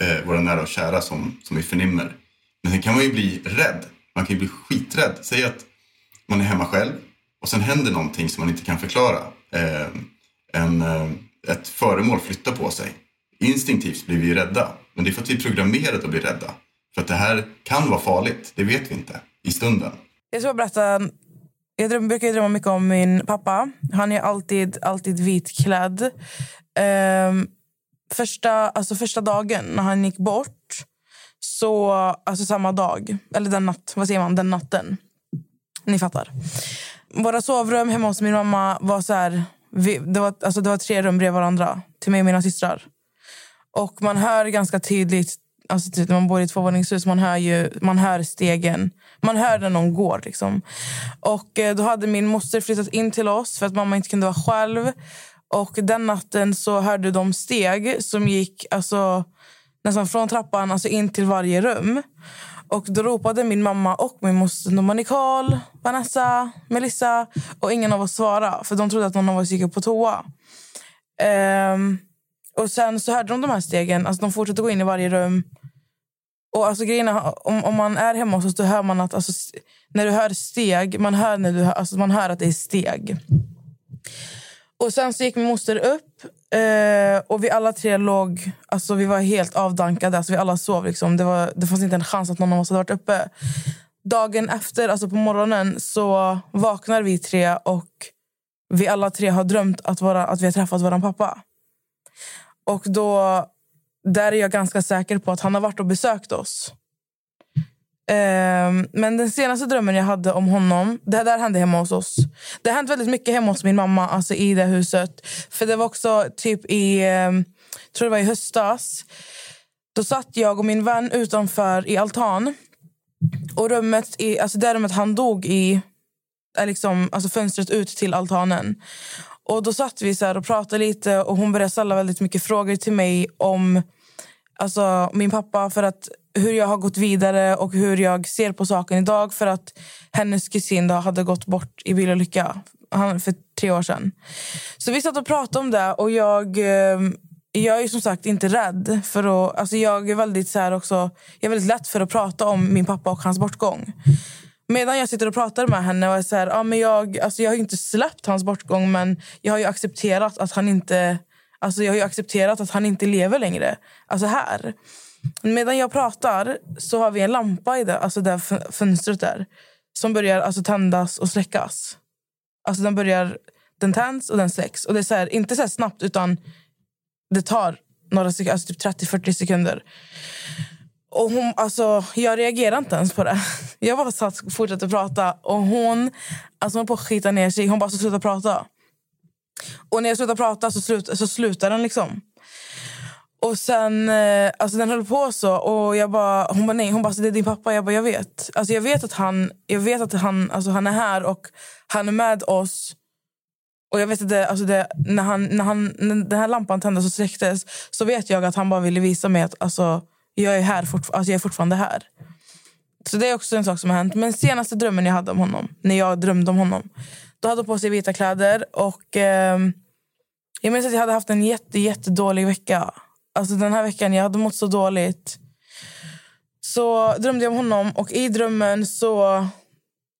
eh, våra nära och kära som, som vi förnimmer. Men sen kan man ju bli rädd. Man kan ju bli skiträdd. Säg att man är hemma själv och sen händer någonting som man inte kan förklara. Eh, en, eh, ett föremål flyttar på sig. Instinktivt blir vi rädda, men det är för att vi är programmerade att bli rädda. För att det här kan vara farligt, det vet vi inte i stunden. Jag ska berätta. Jag dröm, brukar drömma mycket om min pappa. Han är alltid, alltid vitklädd. Ehm, första, alltså första dagen när han gick bort, så, alltså samma dag, eller den natt, vad säger man, den natten. Ni fattar. Våra sovrum hemma hos min mamma var så här, vi, det, var, alltså det var tre rum bredvid varandra till mig och mina systrar. Och man hör ganska tydligt, alltså typ när man bor i ett tvåvåningshus, man hör ju man hör stegen. Man hör när någon går. Liksom. Och eh, då hade min moster flyttat in till oss för att mamma inte kunde vara själv. Och den natten så hörde de steg som gick alltså, nästan från trappan alltså in till varje rum. Och då ropade min mamma och min moster nummer Nicole, Vanessa, Melissa och ingen av oss svarade för de trodde att någon av oss gick upp på toa. Um, och sen så hörde de de här stegen, alltså de fortsatte gå in i varje rum. Och alltså grejerna, om, om man är hemma hos oss hör man att alltså, när du hör steg, man hör, när du hör, alltså, man hör att det är steg. Och sen så gick min moster upp eh, och vi alla tre låg, alltså vi var helt avdankade, alltså vi alla sov liksom. Det, var, det fanns inte en chans att någon av oss hade varit uppe. Dagen efter, alltså på morgonen, så vaknar vi tre och vi alla tre har drömt att, vara, att vi har träffat vår pappa. Och då, där är jag ganska säker på att han har varit och besökt oss. Ehm, men den senaste drömmen jag hade om honom, det där hände hemma hos oss. Det har hänt väldigt mycket hemma hos min mamma, alltså i det huset. För det var också typ i, ehm, tror det var i höstas. Då satt jag och min vän utanför i altan. Och rummet, i, alltså det rummet han dog i är liksom, alltså fönstret ut till altanen. Och Då satt vi så här och pratade lite och hon började ställa väldigt mycket frågor till mig om alltså, min pappa. för att hur jag har gått vidare och hur jag ser på saken idag. För att hennes kusin då hade gått bort i bilolycka för tre år sedan. Så vi satt och pratade om det och jag... Ehm, jag är som sagt inte rädd. för att, alltså Jag är väldigt så här också, jag är väldigt lätt för att prata om min pappa och hans bortgång. Medan jag sitter och pratar med henne och är så här, ja, men jag, alltså jag har ju inte släppt hans bortgång men jag har ju accepterat att han inte alltså jag har ju accepterat att han inte lever längre. Alltså här. Medan jag pratar så har vi en lampa i det, alltså det här fönstret där som börjar alltså tändas och släckas. Alltså den börjar den tänds och den släcks. Och det är så här, inte så här snabbt utan det tar några sekunder, alltså typ 30-40 sekunder. Och hon, alltså, jag reagerar inte ens på det. Jag bara satt och fortsatte prata. Och hon alltså, hon höll på att skita ner sig. Hon bara, så sluta prata. Och när jag slutar prata så, slut, så slutar den liksom. Och sen, eh, alltså den höll på så och jag bara, hon bara nej, hon bara, så det är din pappa. Jag bara, jag vet. Alltså jag vet att han, jag vet att han, alltså han är här och han är med oss. Och jag vet att det, alltså det, när, han, när, han, när den här lampan tändes och släcktes så vet jag att han bara ville visa mig att alltså, jag, är här fortfar- alltså jag är fortfarande här. Så det är också en sak som har hänt. Men senaste drömmen jag hade om honom, när jag drömde om honom, då hade han på sig vita kläder och eh, jag minns att jag hade haft en jätte, jättedålig vecka. Alltså den här veckan, jag hade mått så dåligt. Så drömde jag om honom och i drömmen så...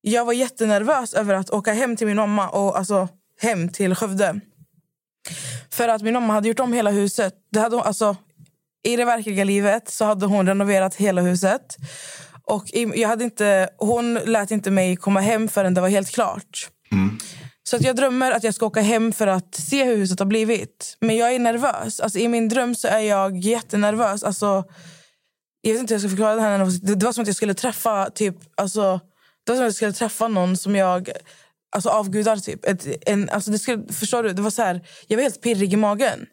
Jag var jättenervös över att åka hem till min mamma och alltså hem till Skövde. För att min mamma hade gjort om hela huset. Det hade alltså, I det verkliga livet så hade hon renoverat hela huset. Och jag hade inte, hon lät inte mig komma hem förrän det var helt klart. Mm. Så att jag drömmer att jag ska åka hem för att se hur huset har blivit. Men jag är nervös. Alltså, I min dröm så är jag jättenervös. Alltså, jag vet inte hur jag ska förklara det här. Det var som att jag skulle träffa typ, alltså, det var som att jag skulle träffa någon som jag alltså, avgudar. Typ. Ett, en, alltså, det skulle, förstår du? Det var så här, jag var helt pirrig i magen.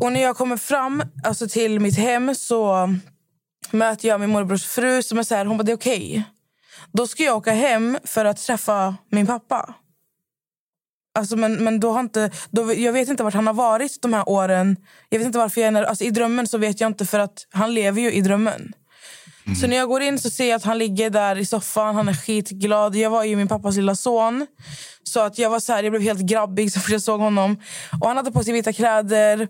Och när jag kommer fram alltså, till mitt hem så möter jag min morbrors fru som är så här, hon bara, det är okej. Då ska jag åka hem för att träffa min pappa. Alltså, men, men då har inte, då, jag vet inte vart han har varit de här åren. Jag vet inte varför jag är alltså, I drömmen så vet jag inte för att han lever ju i drömmen. Så när jag går in så ser jag att han ligger där i soffan. Han är skitglad. Jag var ju min pappas lilla son. Så att jag var så här, jag blev helt grabbig så fort jag såg honom. Och Han hade på sig vita kläder.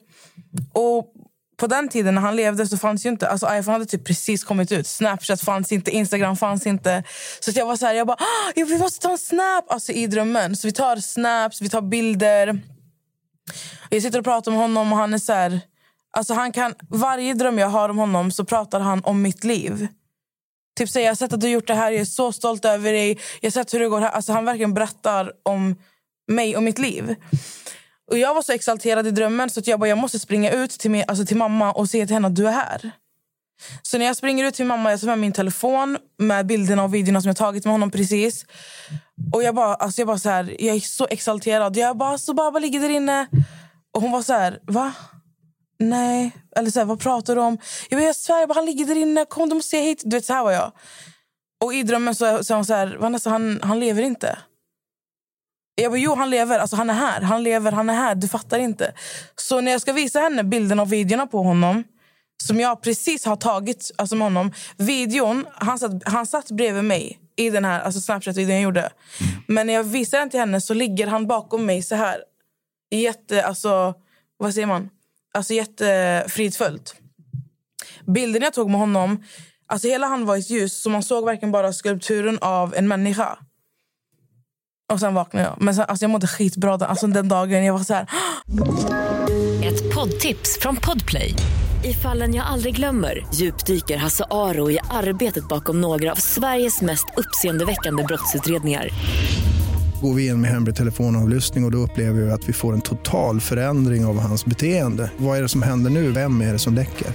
Och på den tiden när han levde så fanns ju inte... Alltså iPhone hade typ precis kommit ut. Snapchat fanns inte, Instagram fanns inte. Så att jag var så här, jag bara, ah, ja, vi måste ta en snap alltså, i drömmen. Så vi tar snaps, vi tar bilder. Jag sitter och pratar med honom och han är så här... Alltså han kan, varje dröm jag har om honom så pratar han om mitt liv. Typ säger jag har sett att du gjort det här, jag är så stolt över dig. Jag har sett hur det går här. Alltså han verkligen berättar om mig och mitt liv. Och Jag var så exalterad i drömmen så att jag bara, jag måste springa ut till, min, alltså till mamma och säga till henne att du är här. Så när jag springer ut till mamma jag tar med min telefon med bilderna och videorna som jag tagit med honom precis. Och jag bara, alltså jag bara så här, jag är så exalterad. Jag bara, så Baba ligger där inne. Och hon var så här, va? Nej. Eller så här, vad pratar du om? Jag, bara, jag svär, jag bara, han ligger där inne. Kom, du måste se hit. Du vet, så här var jag. Och i drömmen så sa hon så här, Vanessa, han, han lever inte. Jag bara, jo han lever, alltså han är här, han lever, han är här, du fattar inte. Så när jag ska visa henne bilden och videorna på honom som jag precis har tagit alltså med honom. Videon, han satt, han satt bredvid mig i den här alltså Snapchat-videon jag gjorde. Men när jag visar den till henne så ligger han bakom mig så här. Jätte, alltså, vad säger man? Alltså jättefridfullt. Bilden jag tog med honom, alltså hela han var i ljus så man såg verkligen bara skulpturen av en människa. Och sen vaknade jag. Men sen, alltså jag mådde skitbra den, alltså den dagen. Jag var så här... Ett poddtips från Podplay. I fallen jag aldrig glömmer djupdyker Hasse Aro i arbetet bakom några av Sveriges mest uppseendeväckande brottsutredningar. Går vi in med hemlig telefonavlyssning och, och då upplever vi att vi får en total förändring av hans beteende. Vad är det som händer nu? Vem är det som läcker?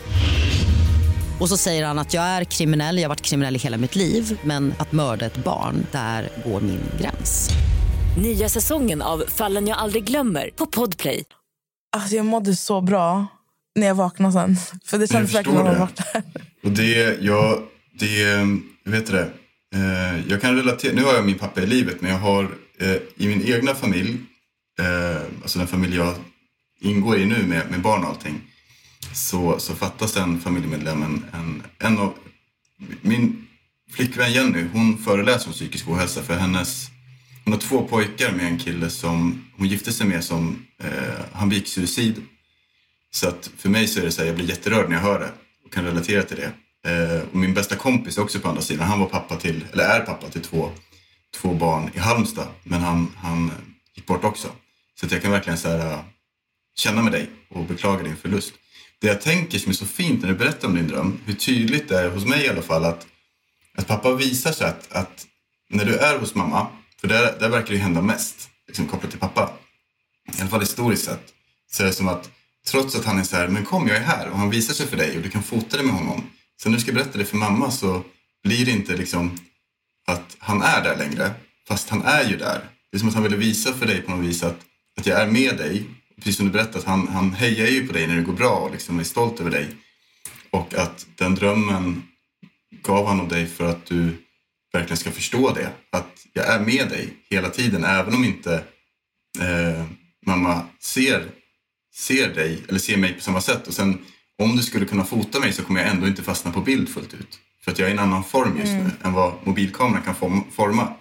Och så säger han att jag är kriminell, jag har varit kriminell i hela mitt liv men att mörda ett barn, där går min gräns. Nya säsongen av Fallen jag aldrig glömmer på Podplay. Alltså jag mådde så bra när jag vaknade sen. För det kändes verkligen som att det. borta. Och det, jag, det, vet du det, eh, jag kan relatera, nu har jag min pappa i livet men jag har eh, i min egna familj, eh, alltså den familj jag ingår i nu med, med barn och allting, så, så fattas en familjemedlem, en, en, en av, min flickvän Jenny, hon föreläser om psykisk ohälsa för hennes, hon har två pojkar med en kille som hon gifte sig med som, eh, han begick suicid så att för mig så är det så här, jag blir jätterörd när jag hör det och kan relatera till det. Eh, och min bästa kompis är också på andra sidan. Han var pappa till, eller är pappa till två, två barn i Halmstad. Men han, han gick bort också. Så att jag kan verkligen så här, eh, känna med dig och beklaga din förlust. Det jag tänker som är så fint när du berättar om din dröm, hur tydligt det är hos mig i alla fall att, att pappa visar sig att, att när du är hos mamma, för där, där verkar det hända mest, liksom kopplat till pappa. I alla fall historiskt sett, så är det som att trots att han är så här, men kom jag är här och han visar sig för dig och du kan fota det med honom. Sen när du ska berätta det för mamma så blir det inte liksom att han är där längre, fast han är ju där. Det är som att han ville visa för dig på något vis att, att jag är med dig. Precis som du berättat, han, han hejar ju på dig när det går bra och liksom är stolt över dig. Och att den drömmen gav han av dig för att du verkligen ska förstå det. Att jag är med dig hela tiden, även om inte eh, mamma ser ser dig eller ser mig på samma sätt. Och sen om du skulle kunna fota mig så kommer jag ändå inte fastna på bild fullt ut. För att jag är i en annan form just nu än vad mobilkameran kan form- forma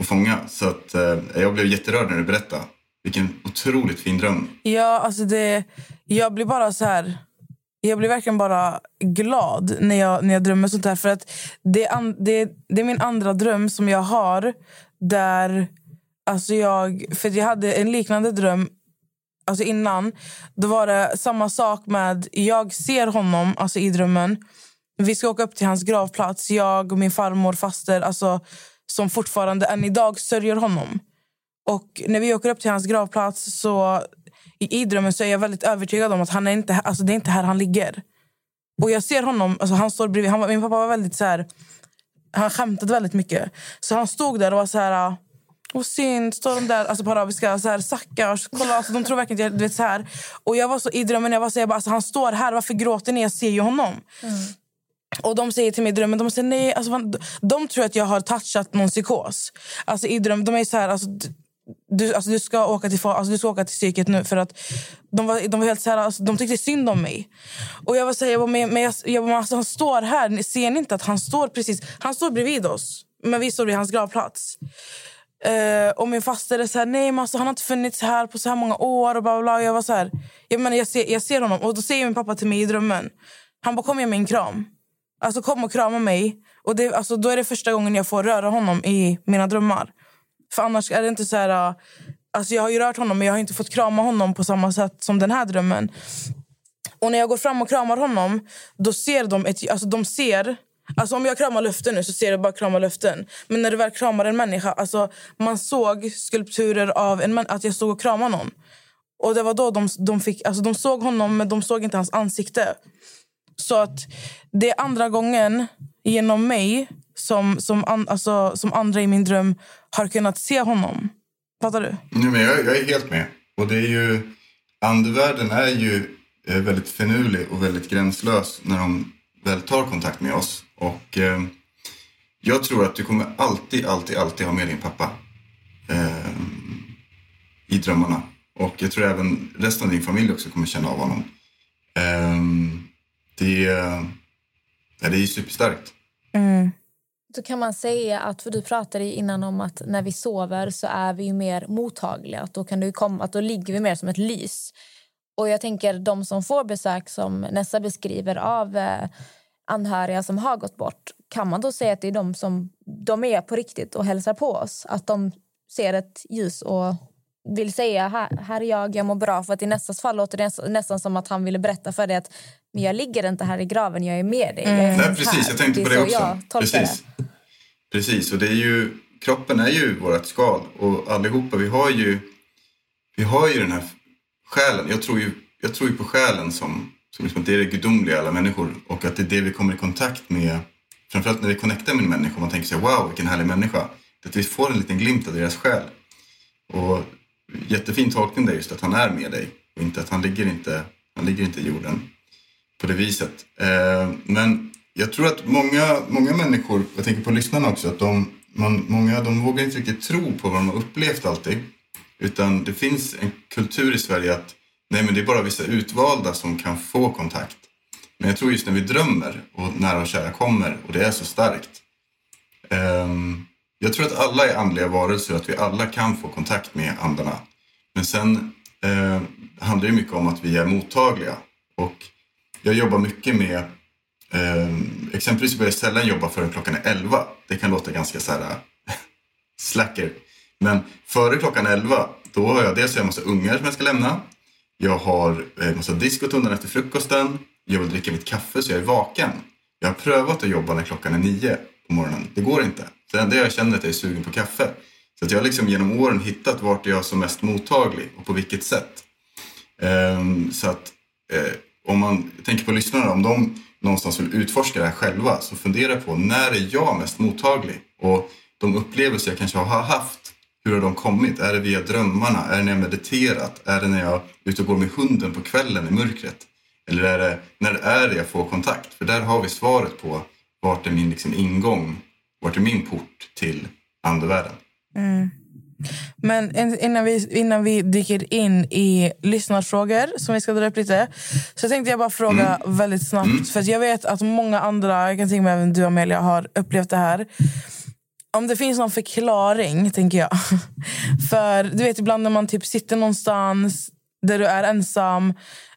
och fånga. Så att eh, jag blev jätterörd när du berättade. Vilken otroligt fin dröm. Ja, alltså det, jag blir bara så här... Jag blir verkligen bara glad när jag, när jag drömmer sånt här. För att det, är an, det, det är min andra dröm som jag har. Där alltså jag, för jag hade en liknande dröm alltså innan. Då var det samma sak med... Jag ser honom alltså i drömmen. Vi ska åka upp till hans gravplats. Jag och min farmor, faster, alltså, som fortfarande än idag sörjer honom. Och när vi åker upp till hans gravplats så i, i drömmen så är jag väldigt övertygad om att han är inte, alltså det är inte här han ligger. Och jag ser honom, alltså han står bredvid. Han, min pappa var väldigt så här, han skämtade väldigt mycket. Så han stod där och var så här... Och synd, står de där alltså på arabiska, så här, stackars, kolla, alltså, de tror verkligen att jag, du vet, så här. Och jag var så i drömmen, jag var så, jag bara, alltså, han står här, varför gråter ni? Jag ser ju honom. Och de säger till mig i drömmen, de säger nej, alltså, de, de tror att jag har touchat någon psykos. Alltså i drömmen, de är så här, alltså, du, alltså, du, ska åka till, alltså, du ska åka till psyket nu för att de var, de var helt så här, alltså, de tyckte synd om mig. Och jag var så här, jag bara, men, men jag, jag bara, alltså, han står här, Ni- ser ni inte att han står precis, han står bredvid oss. Men vi står vid hans gravplats. Uh, och min faster är så här, nej men alltså, han har inte funnits här på så här många år. Och bla, bla, bla. Jag var så här, jag, menar, jag, ser, jag ser honom och då säger min pappa till mig i drömmen. Han bara, kom ge mig en kram. Alltså kom och krama mig. Och det, alltså, då är det första gången jag får röra honom i mina drömmar. För annars är det inte så här... Äh, alltså jag har ju rört honom men jag har inte fått krama honom på samma sätt som den här drömmen. Och när jag går fram och kramar honom, då ser de ett, alltså de ser Alltså om jag kramar luften nu så ser jag bara krama luften. Men när du väl kramar en människa, alltså man såg skulpturer av en män- att jag stod och kramade någon. Och det var då de, de fick, alltså de såg honom men de såg inte hans ansikte. Så att det är andra gången genom mig som, som, an, alltså, som andra i min dröm har kunnat se honom. Fattar du? Nej, men jag, jag är helt med. Och det är ju, andevärlden är ju eh, väldigt finurlig och väldigt gränslös när de väl tar kontakt med oss. Och eh, jag tror att du kommer alltid, alltid, alltid ha med din pappa eh, i drömmarna. Och jag tror även resten av din familj också kommer känna av honom. Eh, det, ja, det är ju superstarkt. Då kan man säga att, för du pratade ju innan om att när vi sover så är vi ju mer mottagliga. Att då kan det ju komma, att då ligger vi mer som ett lys. Och jag tänker de som får besök som Nessa beskriver av eh, anhöriga som har gått bort. Kan man då säga att det är de som de är på riktigt och hälsar på oss? Att de ser ett ljus och vill säga här, här är jag, jag mår bra. För att i Nessas fall låter det nästan- som att han ville berätta för dig att men jag ligger inte här i graven, jag är med dig. Är Nej, här. precis. Jag tänkte på det så också. Precis. det. Precis, och det är ju, kroppen är ju vårt skal och allihopa, vi har ju, vi har ju den här själen. Jag tror ju, jag tror ju på själen som, som liksom det är det gudomliga i alla människor och att det är det vi kommer i kontakt med. Framförallt när vi connectar med en människa och man tänker sig wow vilken härlig människa. Det Att vi får en liten glimt av deras själ. Och jättefin tolkning där just att han är med dig och inte att han ligger inte, han ligger inte i jorden på det viset. Eh, men jag tror att många, många människor, jag tänker på lyssnarna också, att de, man, många de vågar inte riktigt tro på vad de har upplevt alltid. Utan det finns en kultur i Sverige att nej men det är bara vissa utvalda som kan få kontakt. Men jag tror just när vi drömmer och nära och kära kommer och det är så starkt. Ehm, jag tror att alla är andliga varelser, att vi alla kan få kontakt med andarna. Men sen eh, handlar det mycket om att vi är mottagliga. Och jag jobbar mycket med, eh, exempelvis börjar jag sällan jobba förrän klockan är 11. Det kan låta ganska så här eh, slacker. Men före klockan 11, då har jag dels en massa ungar som jag ska lämna. Jag har eh, en massa disk undan efter frukosten. Jag vill dricka mitt kaffe så jag är vaken. Jag har prövat att jobba när klockan är nio på morgonen. Det går inte. Det enda jag känner är att jag är sugen på kaffe. Så att jag har liksom genom åren hittat vart jag är som mest mottaglig och på vilket sätt. Ehm, så att eh, om man tänker på lyssnarna, om de någonstans vill utforska det här själva så fundera på när är jag mest mottaglig? Och de upplevelser jag kanske har haft, hur har de kommit? Är det via drömmarna? Är det när jag mediterat? Är det när jag är ute och går med hunden på kvällen i mörkret? Eller är det, när är det jag får kontakt? För där har vi svaret på vart är min liksom ingång? Vart är min port till andevärlden? Men in- innan vi, innan vi dyker in i lyssnarfrågor som vi ska dra upp lite så tänkte jag bara fråga väldigt snabbt. För att jag vet att många andra, jag kan tänka mig även du Amelia, har upplevt det här. Om det finns någon förklaring, tänker jag. För du vet ibland när man typ sitter någonstans där du är ensam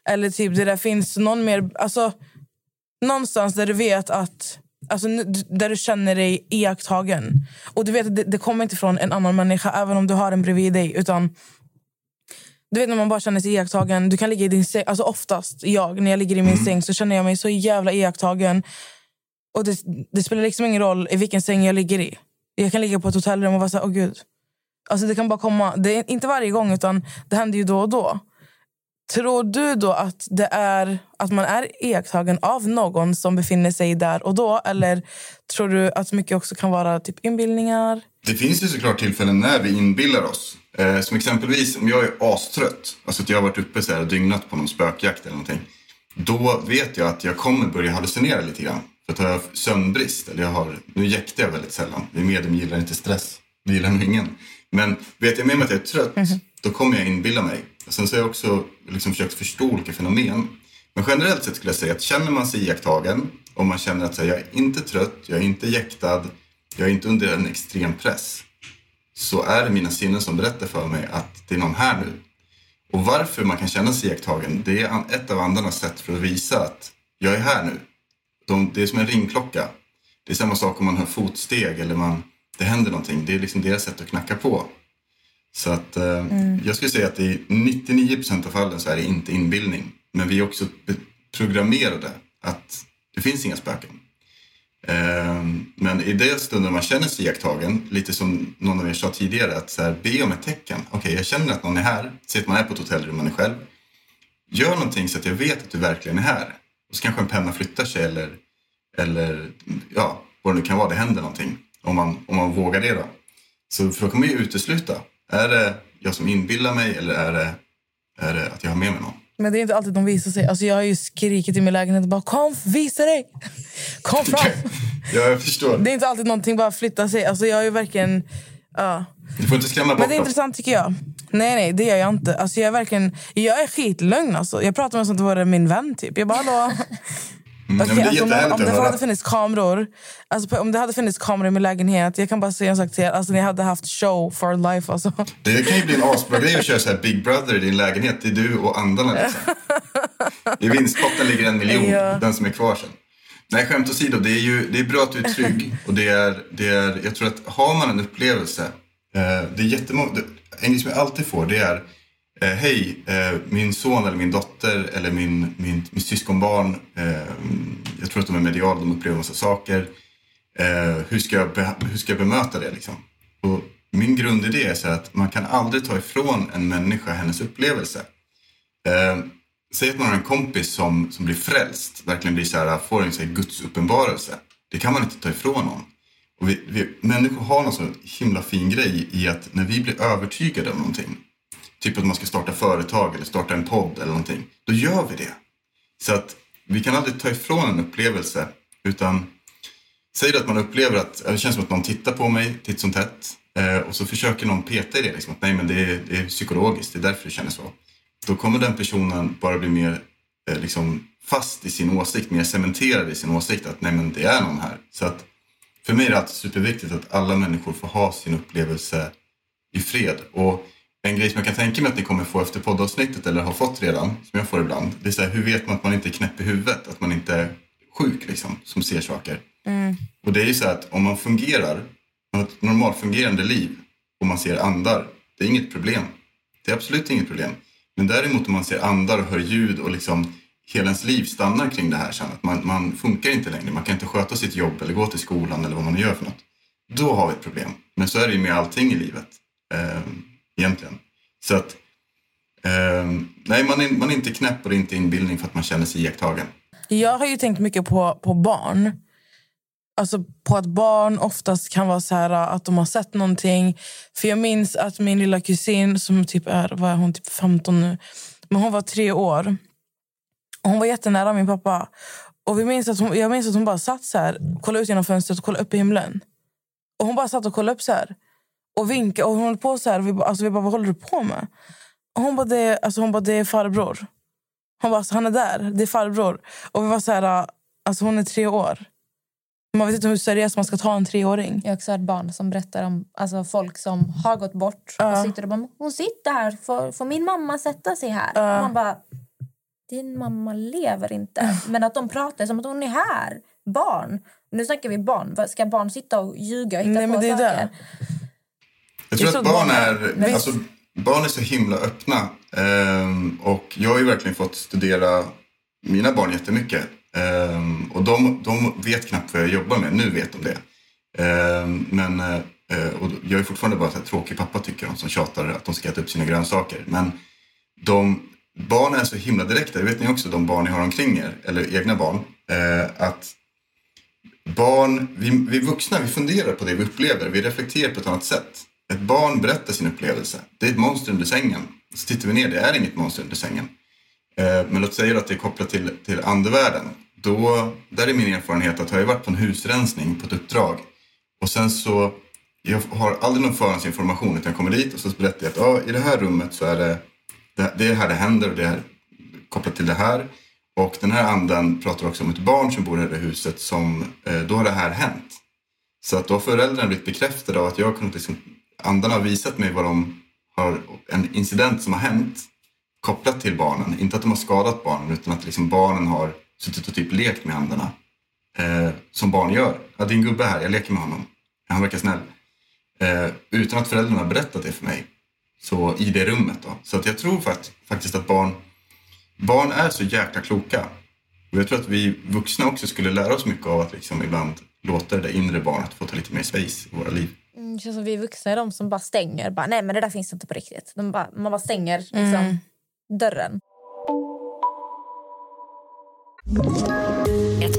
eller typ där det finns någon mer... Alltså, någonstans där du vet att Alltså, där du känner dig iakttagen. Och du vet att det, det kommer inte från en annan människa även om du har en bredvid dig. Utan du vet när man bara känner sig iakttagen. Du kan ligga i din säng. Alltså oftast jag, när jag ligger i min säng så känner jag mig så jävla iakttagen. Och det, det spelar liksom ingen roll i vilken säng jag ligger i. Jag kan ligga på ett hotellrum och vara så här, åh gud. Alltså det kan bara komma. Det är inte varje gång utan det händer ju då och då. Tror du då att det är att man är iakttagen av någon som befinner sig där och då? Eller tror du att mycket också kan vara typ inbildningar? Det finns ju såklart tillfällen när vi inbillar oss. Eh, som exempelvis om jag är astrött, alltså att jag har varit uppe så här och dygnat på någon spökjakt eller någonting. Då vet jag att jag kommer börja hallucinera lite grann. För att har jag sömnbrist, eller jag har, nu jäktar jag väldigt sällan. Vi medium gillar inte stress, det gillar nog ingen. Men vet jag med mig att jag är trött, då kommer jag inbilla mig. Sen så har jag också liksom försökt förstå olika fenomen. Men generellt sett skulle jag säga att känner man sig iakttagen och man känner att här, jag är inte trött, jag är inte jäktad, jag är inte under en extrem press. så är det mina sinnen som berättar för mig att det är någon här nu. Och varför man kan känna sig iakttagen, det är ett av andarnas sätt för att visa att jag är här nu. De, det är som en ringklocka. Det är samma sak om man hör fotsteg eller man, det händer någonting. Det är liksom deras sätt att knacka på. Så att eh, jag skulle säga att i 99% av fallen så är det inte inbildning. Men vi är också programmerade att det finns inga spöken. Eh, men i det stunden man känner sig iakttagen, lite som någon av er sa tidigare, att så här, be om ett tecken. Okej, jag känner att någon är här. Säg att man är på ett hotellrum, man är själv. Gör någonting så att jag vet att du verkligen är här. Och så kanske en penna flyttar sig eller, eller ja, vad det nu kan vara, det händer någonting. Om man, om man vågar det då. Så för då kommer jag ju utesluta. Är det jag som inbillar mig eller är det, är det att jag har med mig någon? Men det är inte alltid de visar sig. Alltså jag har ju skrikit i min lägenhet bara kom, visa dig! Kom fram! Ja, jag förstår. det är inte alltid någonting bara flyttar sig. Alltså jag har ju verkligen... Ja. Du får inte skrämma bort Men det är intressant tycker jag. Nej, nej, det gör jag inte. Alltså, jag är verkligen... Jag är skitlugn alltså. Jag pratar med som att det vore min vän typ. Jag bara, hallå? Mm, det är alltså, om, det hade funnits kameror alltså, på- Om det hade funnits kameror i min lägenhet Jag kan bara säga en sak till er alltså, Ni hade haft show for life alltså. Det kan ju bli en asbra grej att köra så här Big Brother i din lägenhet. Det är du och andarna liksom. I vinstpotten ligger en miljon, Ja. den som är kvar sen. Nej, skämt åsido, det är ju det är bra att du är trygg. Och det är, det är, jag tror att har man en upplevelse, eh, det är jättemånga, en grej som jag alltid får det är eh, Hej, eh, min son eller min dotter eller min, min, min syskonbarn, eh, jag tror att de är mediala, de upplever massa saker. Eh, hur, ska jag hur ska jag bemöta det liksom? Och min grundidé är så att man kan aldrig ta ifrån en människa hennes upplevelse. Eh, säg att man har en kompis som, som blir frälst, verkligen blir så här, får en så här Guds uppenbarelse. Det kan man inte ta ifrån någon. Och vi, vi, människor har någon så himla fin grej i att när vi blir övertygade om någonting, typ att man ska starta företag eller starta en podd eller någonting, då gör vi det. Så att vi kan aldrig ta ifrån en upplevelse, utan Säg att man upplever att det känns som att någon tittar på mig titt som tätt eh, och så försöker någon peta i det. Liksom, att nej, men det är, det är psykologiskt, det är därför det känner så. Då kommer den personen bara bli mer eh, liksom, fast i sin åsikt, mer cementerad i sin åsikt att nej, men det är någon här. Så att för mig är det alltid superviktigt att alla människor får ha sin upplevelse i fred. Och en grej som jag kan tänka mig att ni kommer få efter poddavsnittet eller har fått redan, som jag får ibland, det är så här, hur vet man att man inte är knäpp i huvudet? Att man inte är sjuk liksom, som ser saker. Och det är ju så att om man fungerar, man har ett normalfungerande liv och man ser andar, det är inget problem. Det är absolut inget problem. Men däremot om man ser andar och hör ljud och liksom hela ens liv stannar kring det här sen, att man, man funkar inte längre, man kan inte sköta sitt jobb eller gå till skolan eller vad man nu gör för något. Då har vi ett problem. Men så är det ju med allting i livet, eh, egentligen. Så att, eh, nej man är, man är inte knäpp och det är inte inbildning för att man känner sig iakttagen. Jag har ju tänkt mycket på, på barn. Alltså på att barn oftast kan vara så här att de har sett någonting. För jag minns att min lilla kusin som typ är, vad är hon, typ 15 nu. Men hon var tre år. Och hon var jättenära min pappa. Och vi minns att hon, jag minns att hon bara satt så här, kollade ut genom fönstret och kollade upp i himlen. Och hon bara satt och kollade upp så här. Och vinkade. Och hon höll på så här. Och vi, bara- alltså vi bara, vad håller du på med? Och hon bara, det, alltså hon bara, det är farbror. Hon bara, alltså, han är där. Det är farbror. Och vi var så här, alltså hon är tre år. Man vet inte hur seriöst man ska ta en treåring. Jag har också hört barn som berättar om alltså, folk som har gått bort. Ja. Och sitter och bara, hon sitter här, får, får min mamma sätta sig här? Ja. Och man bara, din mamma lever inte. Men att de pratar som att hon är här. Barn. Nu snackar vi barn. Ska barn sitta och ljuga och hitta Nej, men på det är saker? det. Jag tror att barn är, alltså, barn är så himla öppna. Ehm, och jag har ju verkligen fått studera mina barn jättemycket. Ehm, och de, de vet knappt vad jag jobbar med. Nu vet de det. Ehm, men eh, och jag är fortfarande bara så här tråkig pappa tycker de som tjatar att de ska äta upp sina grönsaker. Men de, barn är så himla direkta. Det vet ni också, de barn ni har omkring er, eller egna barn. Eh, att barn, vi, vi vuxna, vi funderar på det vi upplever. Vi reflekterar på ett annat sätt. Ett barn berättar sin upplevelse. Det är ett monster under sängen. Så tittar vi ner, det är inget monster under sängen. Eh, men låt säga att det är kopplat till, till andevärlden. Då, där är min erfarenhet att har jag varit på en husrensning på ett uppdrag och sen så, jag har aldrig någon förhandsinformation utan jag kommer dit och så berättar jag att ja, i det här rummet så är det, det, är här det händer och det är kopplat till det här. Och den här anden pratar också om ett barn som bor i det huset som, eh, då har det här hänt. Så att då har föräldrarna blivit bekräftade av att jag har kunnat liksom andarna har visat mig vad de har, en incident som har hänt kopplat till barnen. Inte att de har skadat barnen utan att liksom barnen har suttit och typ lekt med andarna. Eh, som barn gör. Ja, det är en gubbe här, jag leker med honom. Han verkar snäll. Eh, utan att föräldrarna har berättat det för mig. Så i det rummet då. Så att jag tror fakt faktiskt att barn, barn är så jäkla kloka. Och jag tror att vi vuxna också skulle lära oss mycket av att liksom ibland låta det där inre barnet få ta lite mer space i våra liv. Mm, det känns som vi vuxna är de som bara stänger. Bara, Nej, men det där finns inte på riktigt. De bara, man bara stänger liksom, Mm. dörren.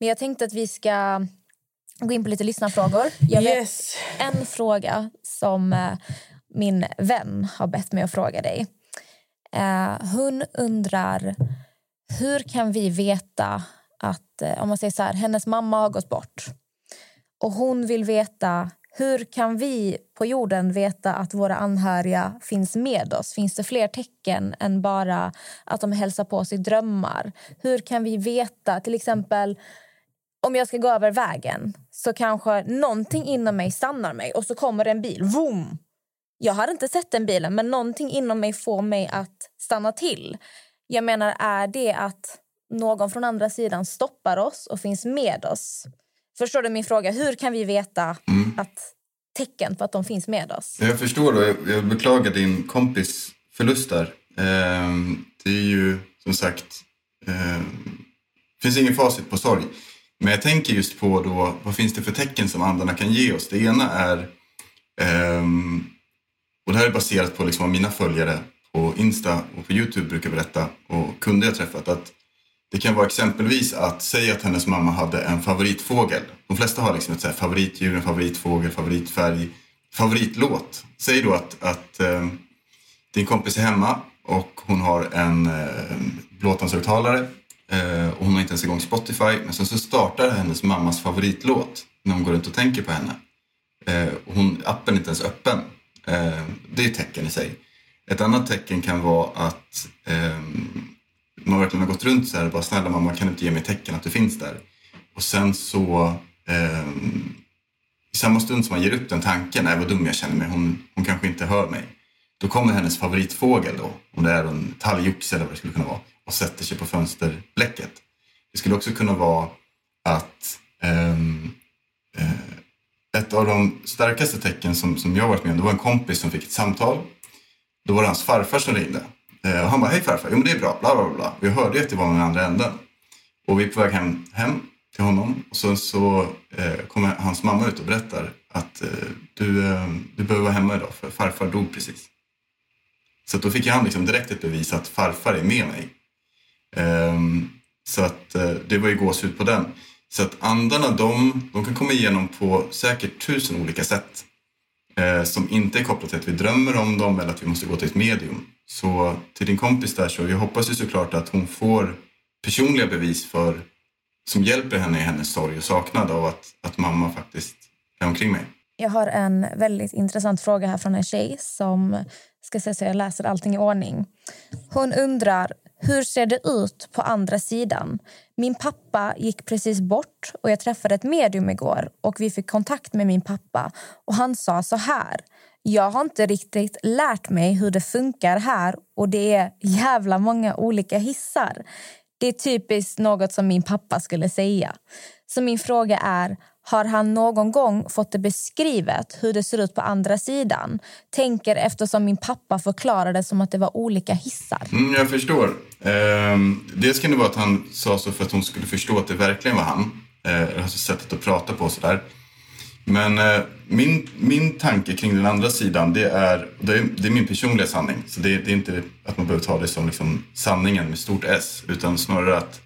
Men jag tänkte att vi ska gå in på lite lyssnarfrågor. Jag vet Yes. en fråga som eh, min vän har bett mig att fråga dig. Eh, hon undrar hur kan vi veta att, eh, om man säger så här, hennes mamma har gått bort och hon vill veta hur kan vi på jorden veta att våra anhöriga finns med oss? Finns det fler tecken än bara att de hälsar på oss i drömmar? Hur kan vi veta, till exempel om jag ska gå över vägen så kanske någonting inom mig stannar mig och så kommer en bil. Vroom! Jag har inte sett den bilen, men någonting inom mig får mig att stanna till. Jag menar, är det att någon från andra sidan stoppar oss och finns med oss? Förstår du min fråga? Hur kan vi veta att tecken på att de finns med oss? Jag förstår och jag, jag beklagar din kompis förlust där. Ehm, det är ju som sagt, ehm, det finns ingen facit på sorg. Men jag tänker just på då, vad finns det för tecken som andarna kan ge oss? Det ena är, ehm, och det här är baserat på liksom vad mina följare på Insta och på Youtube brukar berätta och kunder jag träffat att det kan vara exempelvis att säga att hennes mamma hade en favoritfågel. De flesta har liksom ett så här favoritdjur, en favoritfågel, favoritfärg, favoritlåt. Säg då att, att eh, din kompis är hemma och hon har en eh, Blåtandshögtalare Eh, och hon har inte ens igång Spotify. Men sen så startar hennes mammas favoritlåt när hon går runt och tänker på henne. Eh, och hon, appen är inte ens öppen. Eh, det är ett tecken i sig. Ett annat tecken kan vara att ehm, man verkligen har gått runt så här och bara snälla mamma kan du inte ge mig tecken att du finns där? Och sen så ehm, i samma stund som man ger upp den tanken, nej vad dum jag känner mig, hon, hon kanske inte hör mig. Då kommer hennes favoritfågel då, om det är en talgoxe eller vad det skulle kunna vara, och sätter sig på fönsterblecket. Det skulle också kunna vara att um, uh, ett av de starkaste tecken som, som jag varit med om, det var en kompis som fick ett samtal. Då var det hans farfar som ringde. Uh, och han bara, hej farfar, jo men det är bra, bla bla bla. Och jag hörde ju att det var någon andra änden. Och vi är på väg hem, hem till honom. Och sen så eh, kommer hans mamma ut och berättar att eh, du, eh, du behöver vara hemma idag för farfar dog precis. Så då fick han liksom direkt ett bevis att farfar är med mig. Ehm, så att eh, det var ju gåshud på den. Så att andarna de, de kan komma igenom på säkert tusen olika sätt. Eh, som inte är kopplat till att vi drömmer om dem eller att vi måste gå till ett medium. Så till din kompis där så jag hoppas ju såklart att hon får personliga bevis för som hjälper henne i hennes sorg och saknad av att, att mamma faktiskt är omkring mig. Jag har en väldigt intressant fråga här från en tjej som ska säga så jag läser allting i ordning. Hon undrar hur ser det ut på andra sidan? Min pappa gick precis bort och jag träffade ett medium igår och vi fick kontakt med min pappa och han sa så här. Jag har inte riktigt lärt mig hur det funkar här och det är jävla många olika hissar. Det är typiskt något som min pappa skulle säga. Så min fråga är, har han någon gång fått det beskrivet hur det ser ut på andra sidan? Tänker eftersom min pappa förklarade som att det var olika hissar. Mm, jag förstår. Eh, dels kan det vara att han sa så för att hon skulle förstå att det verkligen var han. Eh, alltså sättet att prata på och sådär. Men eh, min, min tanke kring den andra sidan, det är, det är, det är min personliga sanning. Så det, det är inte att man behöver ta det som liksom sanningen med stort S, utan snarare att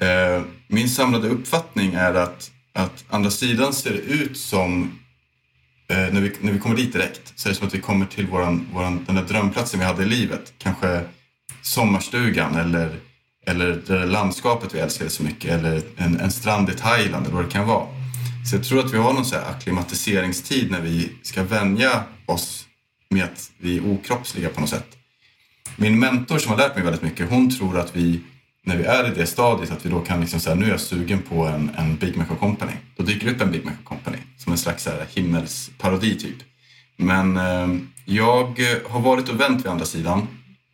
eh, min samlade uppfattning är att, att andra sidan ser ut som eh, när, vi, när vi kommer dit direkt så är det som att vi kommer till våran, våran, den där drömplatsen vi hade i livet. Kanske sommarstugan eller, eller det där landskapet vi älskade så mycket eller en, en strand i Thailand eller vad det kan vara. Så jag tror att vi har någon så här akklimatiseringstid när vi ska vänja oss med att vi är okroppsliga på något sätt. Min mentor som har lärt mig väldigt mycket, hon tror att vi när vi är i det stadiet att vi då kan liksom säga nu är jag sugen på en, en Big Mac Company. Då dyker det upp en Big Mac Company som en slags så här himmelsparodi typ. Men eh, jag har varit och vänt vid andra sidan.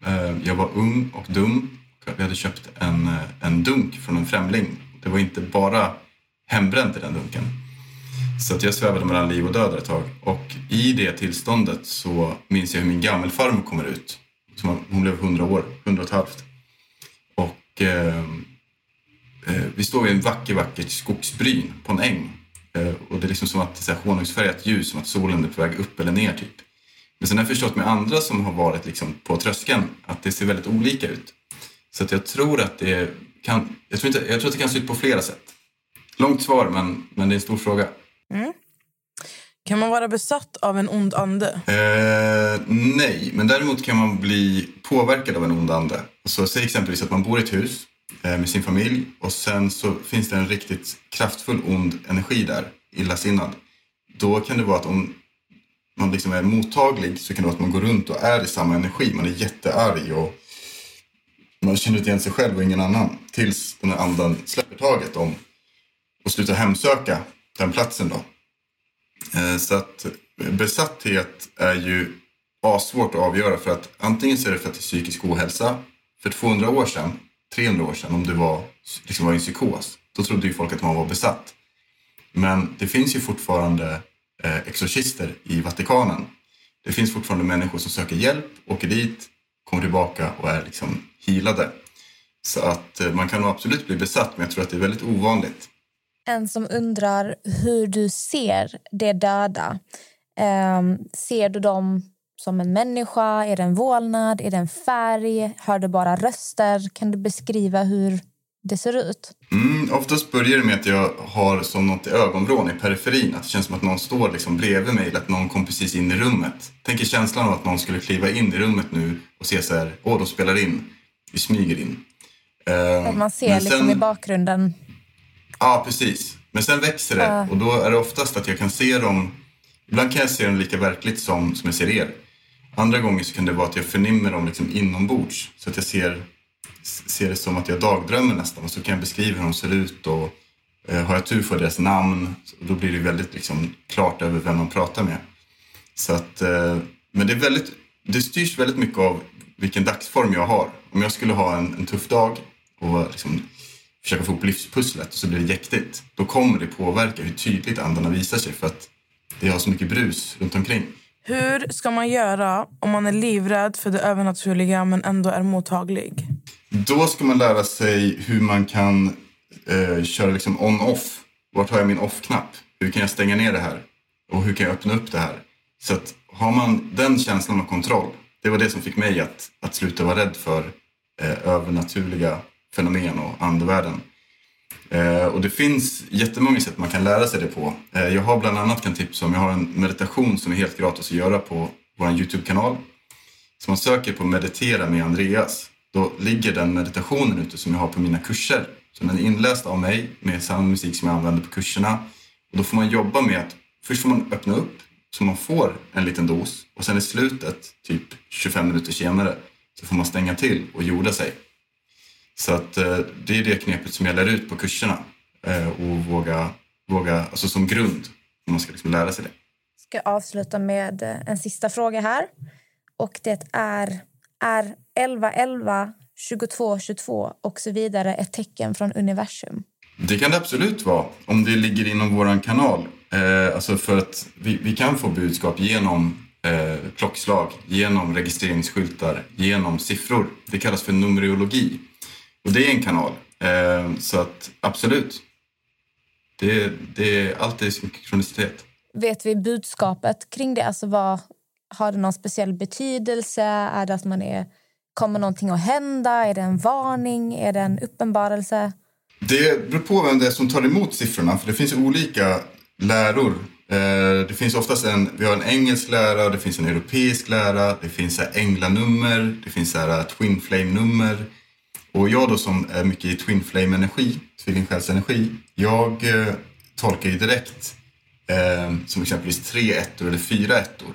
Eh, jag var ung och dum. Vi hade köpt en, eh, en dunk från en främling. Det var inte bara hembränt i den dunken. Så att jag svävade mellan liv och död ett tag. Och i det tillståndet så minns jag hur min gammelfarmor kommer ut. Hon blev 100 år, 100 och ett halvt. Och eh, eh, vi står vid en vacker, vackert skogsbryn på en äng. Eh, och det är liksom som att det är honungsfärgat ljus, som att solen är på väg upp eller ner typ. Men sen har jag förstått med andra som har varit liksom på tröskeln att det ser väldigt olika ut. Så att jag tror att det kan, jag tror, inte, jag tror att det kan se ut på flera sätt. Långt svar, men, men det är en stor fråga. Mm. Kan man vara besatt av en ond ande? Eh, nej, men däremot kan man bli påverkad av en ond ande. Så säg exempelvis att man bor i ett hus eh, med sin familj och sen så finns det en riktigt kraftfull ond energi där, illasinnad. Då kan det vara att om man liksom är mottaglig så kan det vara att man går runt och är i samma energi. Man är jättearg och man känner inte igen sig själv och ingen annan. Tills den här andan släpper taget om och slutar hemsöka den platsen då. Eh, så att besatthet är ju asvårt att avgöra för att antingen så är det för att det är psykisk ohälsa. För 200 år sedan, 300 år sedan, om du var, liksom var i en psykos, då trodde ju folk att man var besatt. Men det finns ju fortfarande eh, exorcister i Vatikanen. Det finns fortfarande människor som söker hjälp, åker dit, kommer tillbaka och är liksom healade. Så att eh, man kan nog absolut bli besatt, men jag tror att det är väldigt ovanligt. En som undrar hur du ser de döda. Eh, ser du dem som en människa? Är det en vålnad? Är det en färg? Hör du bara röster? Kan du beskriva hur det ser ut? Mm, oftast börjar det med att jag har som något i ögonvrån i periferin. Att det känns som att någon står liksom bredvid mig eller att någon kom precis in i rummet. Tänk er känslan av att någon skulle kliva in i rummet nu och se så här, åh, de spelar in. Vi smyger in. Eh, Att man ser liksom sen- i bakgrunden. Ja, precis. Men sen växer det Ja. och då är det oftast att jag kan se dem. Ibland kan jag se dem lika verkligt som, som jag ser er. Andra gånger så kan det vara att jag förnimmer dem liksom inombords. Så att jag ser, ser det som att jag dagdrömmer nästan. Och så kan jag beskriva hur de ser ut och eh, har jag tur för deras namn. Då blir det väldigt liksom, klart över vem man pratar med. Så att, eh, men det, är väldigt, det styrs väldigt mycket av vilken dagsform jag har. Om jag skulle ha en, en tuff dag och liksom försöka få ihop livspusslet och så blir det jäktigt. Då kommer det påverka hur tydligt andarna visar sig för att det har så mycket brus runt omkring. Hur ska man göra om man är livrädd för det övernaturliga men ändå är mottaglig? Då ska man lära sig hur man kan eh, köra liksom on-off. Vart har jag min off-knapp? Hur kan jag stänga ner det här? Och hur kan jag öppna upp det här? Så att har man den känslan av kontroll, det var det som fick mig att, att sluta vara rädd för eh, övernaturliga fenomen och andevärlden. Eh, och det finns jättemånga sätt man kan lära sig det på. Eh, jag har bland annat kan tipsa om, jag har en meditation som är helt gratis att göra på vår YouTube-kanal. Så man söker på meditera med Andreas. Då ligger den meditationen ute som jag har på mina kurser. Så den är inläst av mig med samma musik som jag använder på kurserna. Och då får man jobba med att först får man öppna upp så man får en liten dos och sen i slutet, typ 25 minuter senare, så får man stänga till och jorda sig. Så att eh, det är det knepet som jag lär ut på kurserna. Eh, och våga, våga, alltså som grund, om man ska liksom lära sig det. ska avsluta med eh, en sista fråga här. Och det är, är 11, 11, 22, 22 och så vidare ett tecken från universum? Det kan det absolut vara, om det ligger inom våran kanal. Eh, alltså för att vi, vi kan få budskap genom eh, klockslag, genom registreringsskyltar, genom siffror. Det kallas för numerologi. Och det är en kanal. Eh, så att absolut, det, det är alltid synkronicitet. Vet vi budskapet kring det? Alltså vad, har det någon speciell betydelse? Är det att man är, kommer någonting att hända? Är det en varning? Är det en uppenbarelse? Det beror på vem det är som tar emot siffrorna. För det finns olika läror Eh, det finns oftast en, vi har en engelsk lära, det finns en europeisk lära, det finns änglanummer, det finns här twin flame-nummer. Och jag då som är mycket i twin flame-energi, tvillingsjälsenergi, jag eh, tolkar ju direkt eh, som exempelvis tre ettor eller fyra ettor.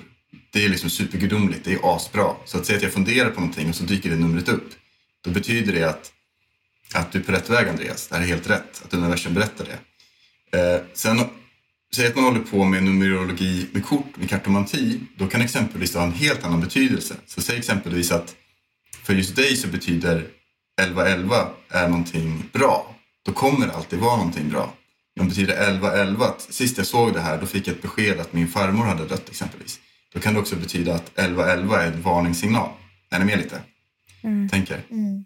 Det är liksom supergudomligt, det är asbra. Så att säga att jag funderar på någonting och så dyker det numret upp. Då betyder det att, att du är på rätt väg Andreas, det här är helt rätt, att universum berättar det. Eh, sen, säg att man håller på med numerologi med kort, med kartomanti, då kan exempelvis det ha en helt annan betydelse. Så säg exempelvis att för just dig så betyder 1111 är någonting bra. Då kommer det alltid vara någonting bra. Om det betyder 1111, att sist jag såg det här då fick jag ett besked att min farmor hade dött exempelvis. Då kan det också betyda att 1111 är en varningssignal. Är ni med lite? Mm. Tänker. Mm.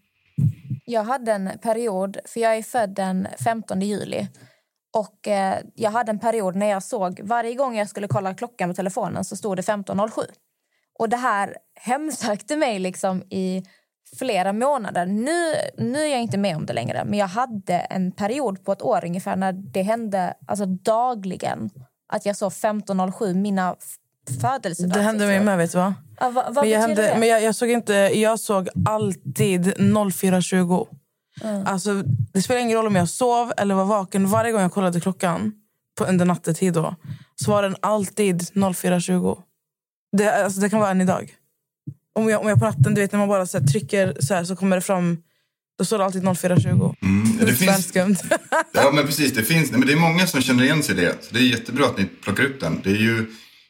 Jag hade en period, för jag är född den 15 juli. Och eh, Jag hade en period när jag såg, varje gång jag skulle kolla klockan på telefonen så stod det 15.07. Och det här hemsökte mig liksom i flera månader. Nu, nu är jag inte med om det längre, men jag hade en period på ett år ungefär när det hände alltså dagligen att jag såg 15.07, mina födelsedagar. Det hände mig med, vet du vad? Ja, vad, vad men jag, hände, men jag, jag såg inte, jag såg alltid 04.20. Mm. Alltså, det spelar ingen roll om jag sov eller var vaken. Varje gång jag kollade klockan på under nattetid då, så var den alltid 04.20. Det, alltså, det kan vara än idag. Om jag, om jag på natten, du vet när man bara så trycker så här så kommer det fram, då står det alltid 04.20. Mm, det finns, skumt. ja men precis, det finns, men det är många som känner igen sig i det. Så det är jättebra att ni plockar upp den. Det är ju,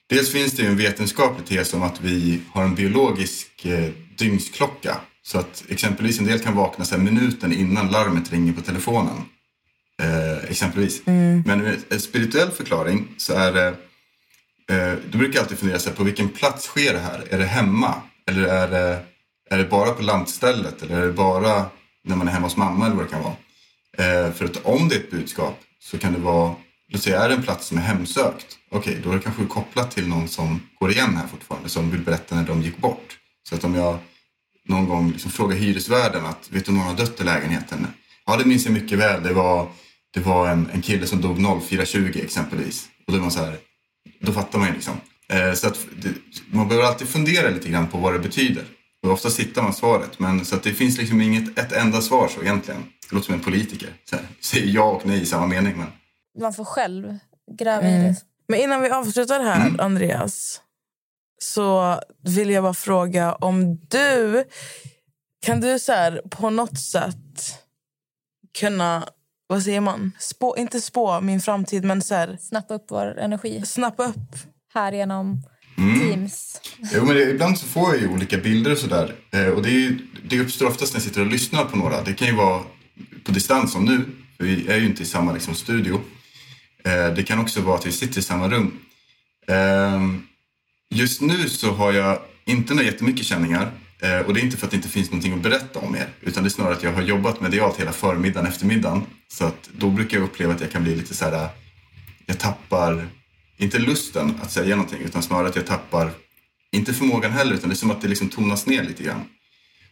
dels finns det ju en vetenskaplig tes om att vi har en biologisk eh, dygnsklocka. Så att exempelvis en del kan vakna så minuten innan larmet ringer på telefonen. Eh, exempelvis. Mm. Men med en spirituell förklaring så är det, eh, du brukar alltid fundera så här, på vilken plats sker det här? Är det hemma? Eller är det, är det bara på lantstället? Eller är det bara när man är hemma hos mamma eller vad det kan vara? Eh, för att om det är ett budskap så kan det vara, låt säga är det en plats som är hemsökt. Okej, då är det kanske kopplat till någon som går igen här fortfarande, som vill berätta när de gick bort. Så att om jag någon gång liksom frågar hyresvärden att vet du om någon har dött i lägenheten? Ja, det minns jag mycket väl. Det var, det var en, en kille som dog 04.20 exempelvis. Och då, är man så här, då fattar man ju liksom. Eh, så att man behöver alltid fundera lite grann på vad det betyder. Och oftast hittar man svaret. Men så att det finns liksom inget ett enda svar så egentligen. Det låter som en politiker. Så här, säger ja och nej i samma mening. Men... Man får själv gräva i Mm. det. Men innan vi avslutar här, Mm. Andreas, så vill jag bara fråga om du... Kan du så här, på något sätt kunna... Vad säger man? Spå, inte spå min framtid, men så här, Snappa upp vår energi snappa upp. Här genom Mm. Teams. Jo, men det, ibland så får jag ju olika bilder och sådär. Eh, och det, är, ju- det uppstår oftast när jag sitter och lyssnar på några. Det kan ju vara på distans som nu. För vi är ju inte i samma liksom, studio. Eh, det kan också vara att vi sitter i samma rum. Eh, just nu så har jag inte några jättemycket känningar. Eh, och det är inte för att det inte finns någonting att berätta om er. Utan det är snarare att jag har jobbat medialt hela förmiddagen, eftermiddagen. Så att då brukar jag uppleva att jag kan bli lite så här. Jag tappar, inte lusten att säga någonting. Utan snarare att jag tappar, inte förmågan heller. Utan det är som att det liksom tonas ner lite grann.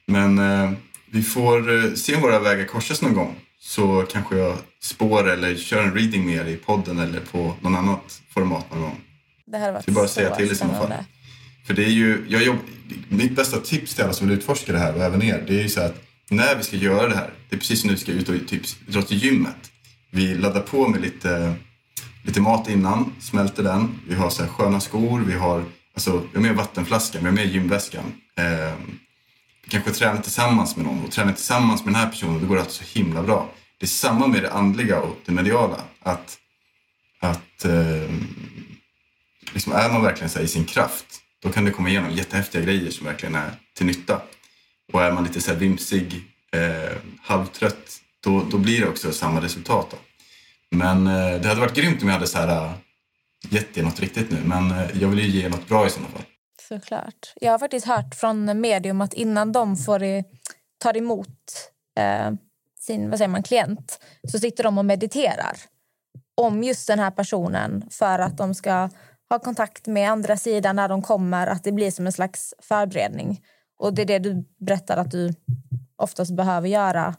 Men eh, vi får eh, se om våra vägar korsas någon gång. Så kanske jag spår eller kör en reading med er i podden eller på någon annat format någon gång. Det här Det är bara att så säga till i sådana fall. För det är ju, jag jobb, mitt bästa tips till alla som vill utforska det här och även er, det är ju så att när vi ska göra det här, det är precis som nu ska ut och typ, dra till gymmet. Vi laddar på med lite, lite mat innan, smälter den. Vi har så här sköna skor, vi har, alltså, vi har med vattenflaskan, vi har med gymväskan. Eh, vi kanske tränar tillsammans med någon och tränar tillsammans med den här personen, då går det alltid så himla bra. Det är samma med det andliga och det mediala. Att, att eh, liksom är man verkligen så här i sin kraft, då kan det komma igenom jättehäftiga grejer som verkligen är till nytta. Och är man lite så här vimsig, eh, halvtrött, då, då blir det också samma resultat. Då. Men eh, det hade varit grymt om jag hade så här, eh, gett er något riktigt nu, men eh, jag vill ju ge något bra i sådana fall. Såklart. Jag har faktiskt hört från medium att innan de får i, tar emot eh, sin vad säger man, klient så sitter de och mediterar om just den här personen för att de ska ha kontakt med andra sidan när de kommer. Att det blir som en slags förberedning. Och det är det du berättar att du oftast behöver göra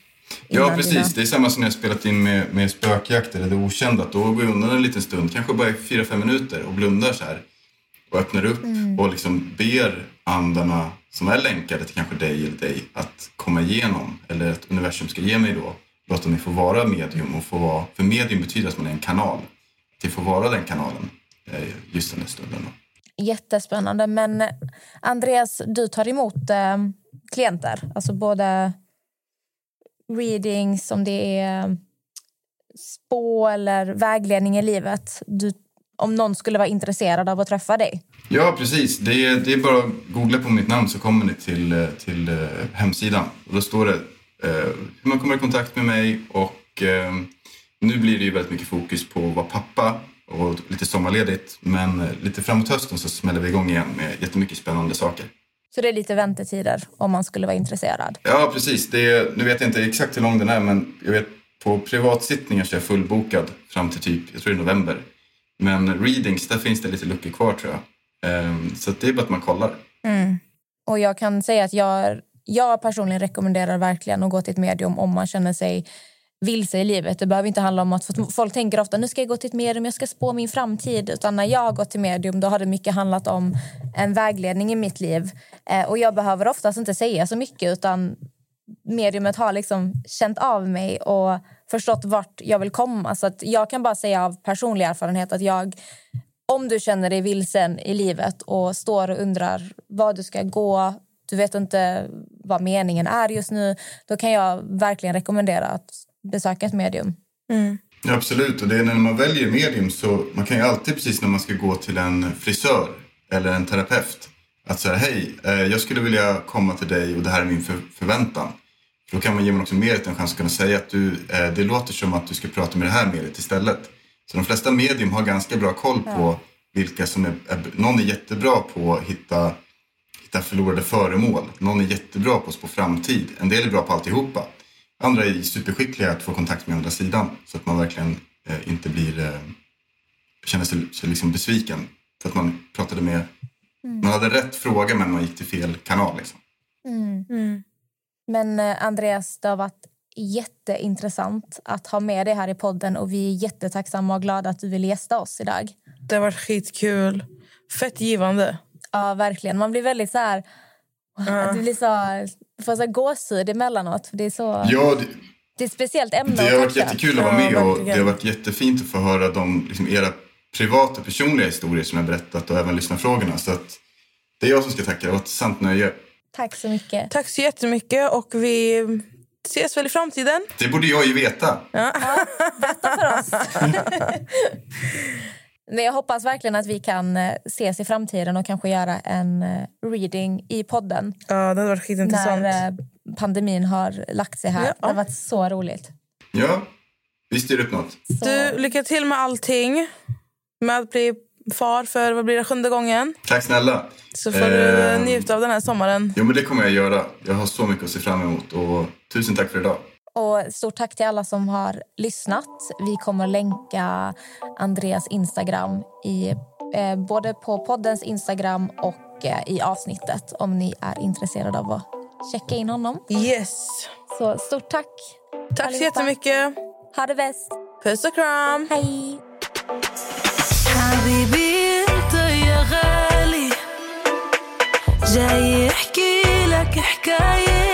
Ja, precis. dina- Det är samma som när jag spelat in med, med spökjakt eller det okända. Då går jag undan en liten stund, kanske bara i fyra, fem minuter och blundar så här. Och öppnar upp Mm. och liksom ber andarna som är länkade till kanske dig eller dig att komma igenom. Eller att universum ska ge mig då. Låta mig få vara medium och få vara, för medium betyder att man är en kanal. Jag får vara den kanalen eh, just den där stunden. Jättespännande. Men eh, Andreas, du tar emot eh, klienter. Alltså både readings, om det är eh, spå eller vägledning i livet. Du, om någon skulle vara intresserad av att träffa dig. Ja, precis. Det är, det är bara att googla på mitt namn så kommer ni till, eh, till eh, hemsidan. Och då står det eh, hur man kommer i kontakt med mig och eh, nu blir det ju väldigt mycket fokus på att vara pappa och lite sommarledigt. Men eh, lite framåt hösten så smäller vi igång igen med jättemycket spännande saker. Så det är lite väntetider om man skulle vara intresserad. Ja, precis. Det är, nu vet jag inte exakt hur lång den är men jag vet på privatsittningar så är jag fullbokad fram till typ, jag tror det är november. Men readings, där finns det lite luckor kvar tror jag. Ehm, så det är bara att man kollar. Mm. Och jag kan säga att jag, jag personligen rekommenderar verkligen att gå till ett medium om man känner sig vilse i livet. Det behöver inte handla om att folk tänker ofta nu ska jag gå till ett medium, jag ska spå min framtid. Utan när jag har gått till medium då har det mycket handlat om en vägledning i mitt liv. Eh, och jag behöver oftast inte säga så mycket utan mediumet har liksom känt av mig och förstått vart jag vill komma. Så att jag kan bara säga av personlig erfarenhet att jag om du känner dig vilsen i livet och står och undrar var du ska gå, du vet inte vad meningen är just nu, då kan jag verkligen rekommendera att besöka ett medium. Ja, absolut, och det är när man väljer medium så man kan ju alltid precis när man ska gå till en frisör eller en terapeut att säga hej, eh, jag skulle vilja komma till dig och det här är min för förväntan. För då kan man ge mig också mediet en chans att kunna säga att du, eh, det låter som att du ska prata med det här mediet istället. Så de flesta medium har ganska bra koll på vilka som är, är, någon är jättebra på att hitta, hitta förlorade föremål. Någon är jättebra på att spå framtid. En del är bra på alltihopa. Andra är superskickliga att få kontakt med andra sidan. Så att man verkligen eh, inte blir, eh, känner sig, sig liksom besviken. För att man pratade med, man hade rätt fråga men man gick till fel kanal. Liksom. Men eh, Andreas, det har varit jätteintressant att ha med dig här i podden och vi är jättetacksamma och glada att du vill gästa oss idag. Det har varit skitkul. Fett givande. Ja, verkligen. Man blir väldigt så här... Det blir så, får så gåshud emellanåt. För det är så... Ja, det, Det är ett speciellt ämne Det har varit jättekul att vara Ja, med och det har varit jättefint att få höra de, liksom, era privata personliga historier som jag berättat och även lyssna frågorna. Så att det är jag som ska tacka. Det var ett sant nöje. Tack så mycket. Tack så jättemycket och vi ses väl i framtiden. Det borde jag ju veta. för oss. Men jag hoppas verkligen att vi kan eh, ses i framtiden och kanske göra en eh, reading i podden Ja, det hade varit skitintressant. när eh, pandemin har lagt sig här. Ja. Det har varit så roligt. Ja, vi styr upp något. Så, Du, lycka till med allting. Med att bli far för vad blir det, sjunde gången. Tack snälla. Så får du Ehm. njuta av den här sommaren. Jo, men det kommer jag göra. Jag har så mycket att se fram emot. Och tusen tack för idag. och stort tack till alla som har lyssnat. Vi kommer länka Andreas Instagram i, eh, både på poddens Instagram och eh, i avsnittet om ni är intresserade av att checka in honom. Yes. Så stort tack. Tack så allihopa. jättemycket. Ha det bäst. Puss och kram. Hej. حبيبي انت يا غالي جاي احكي لك حكاية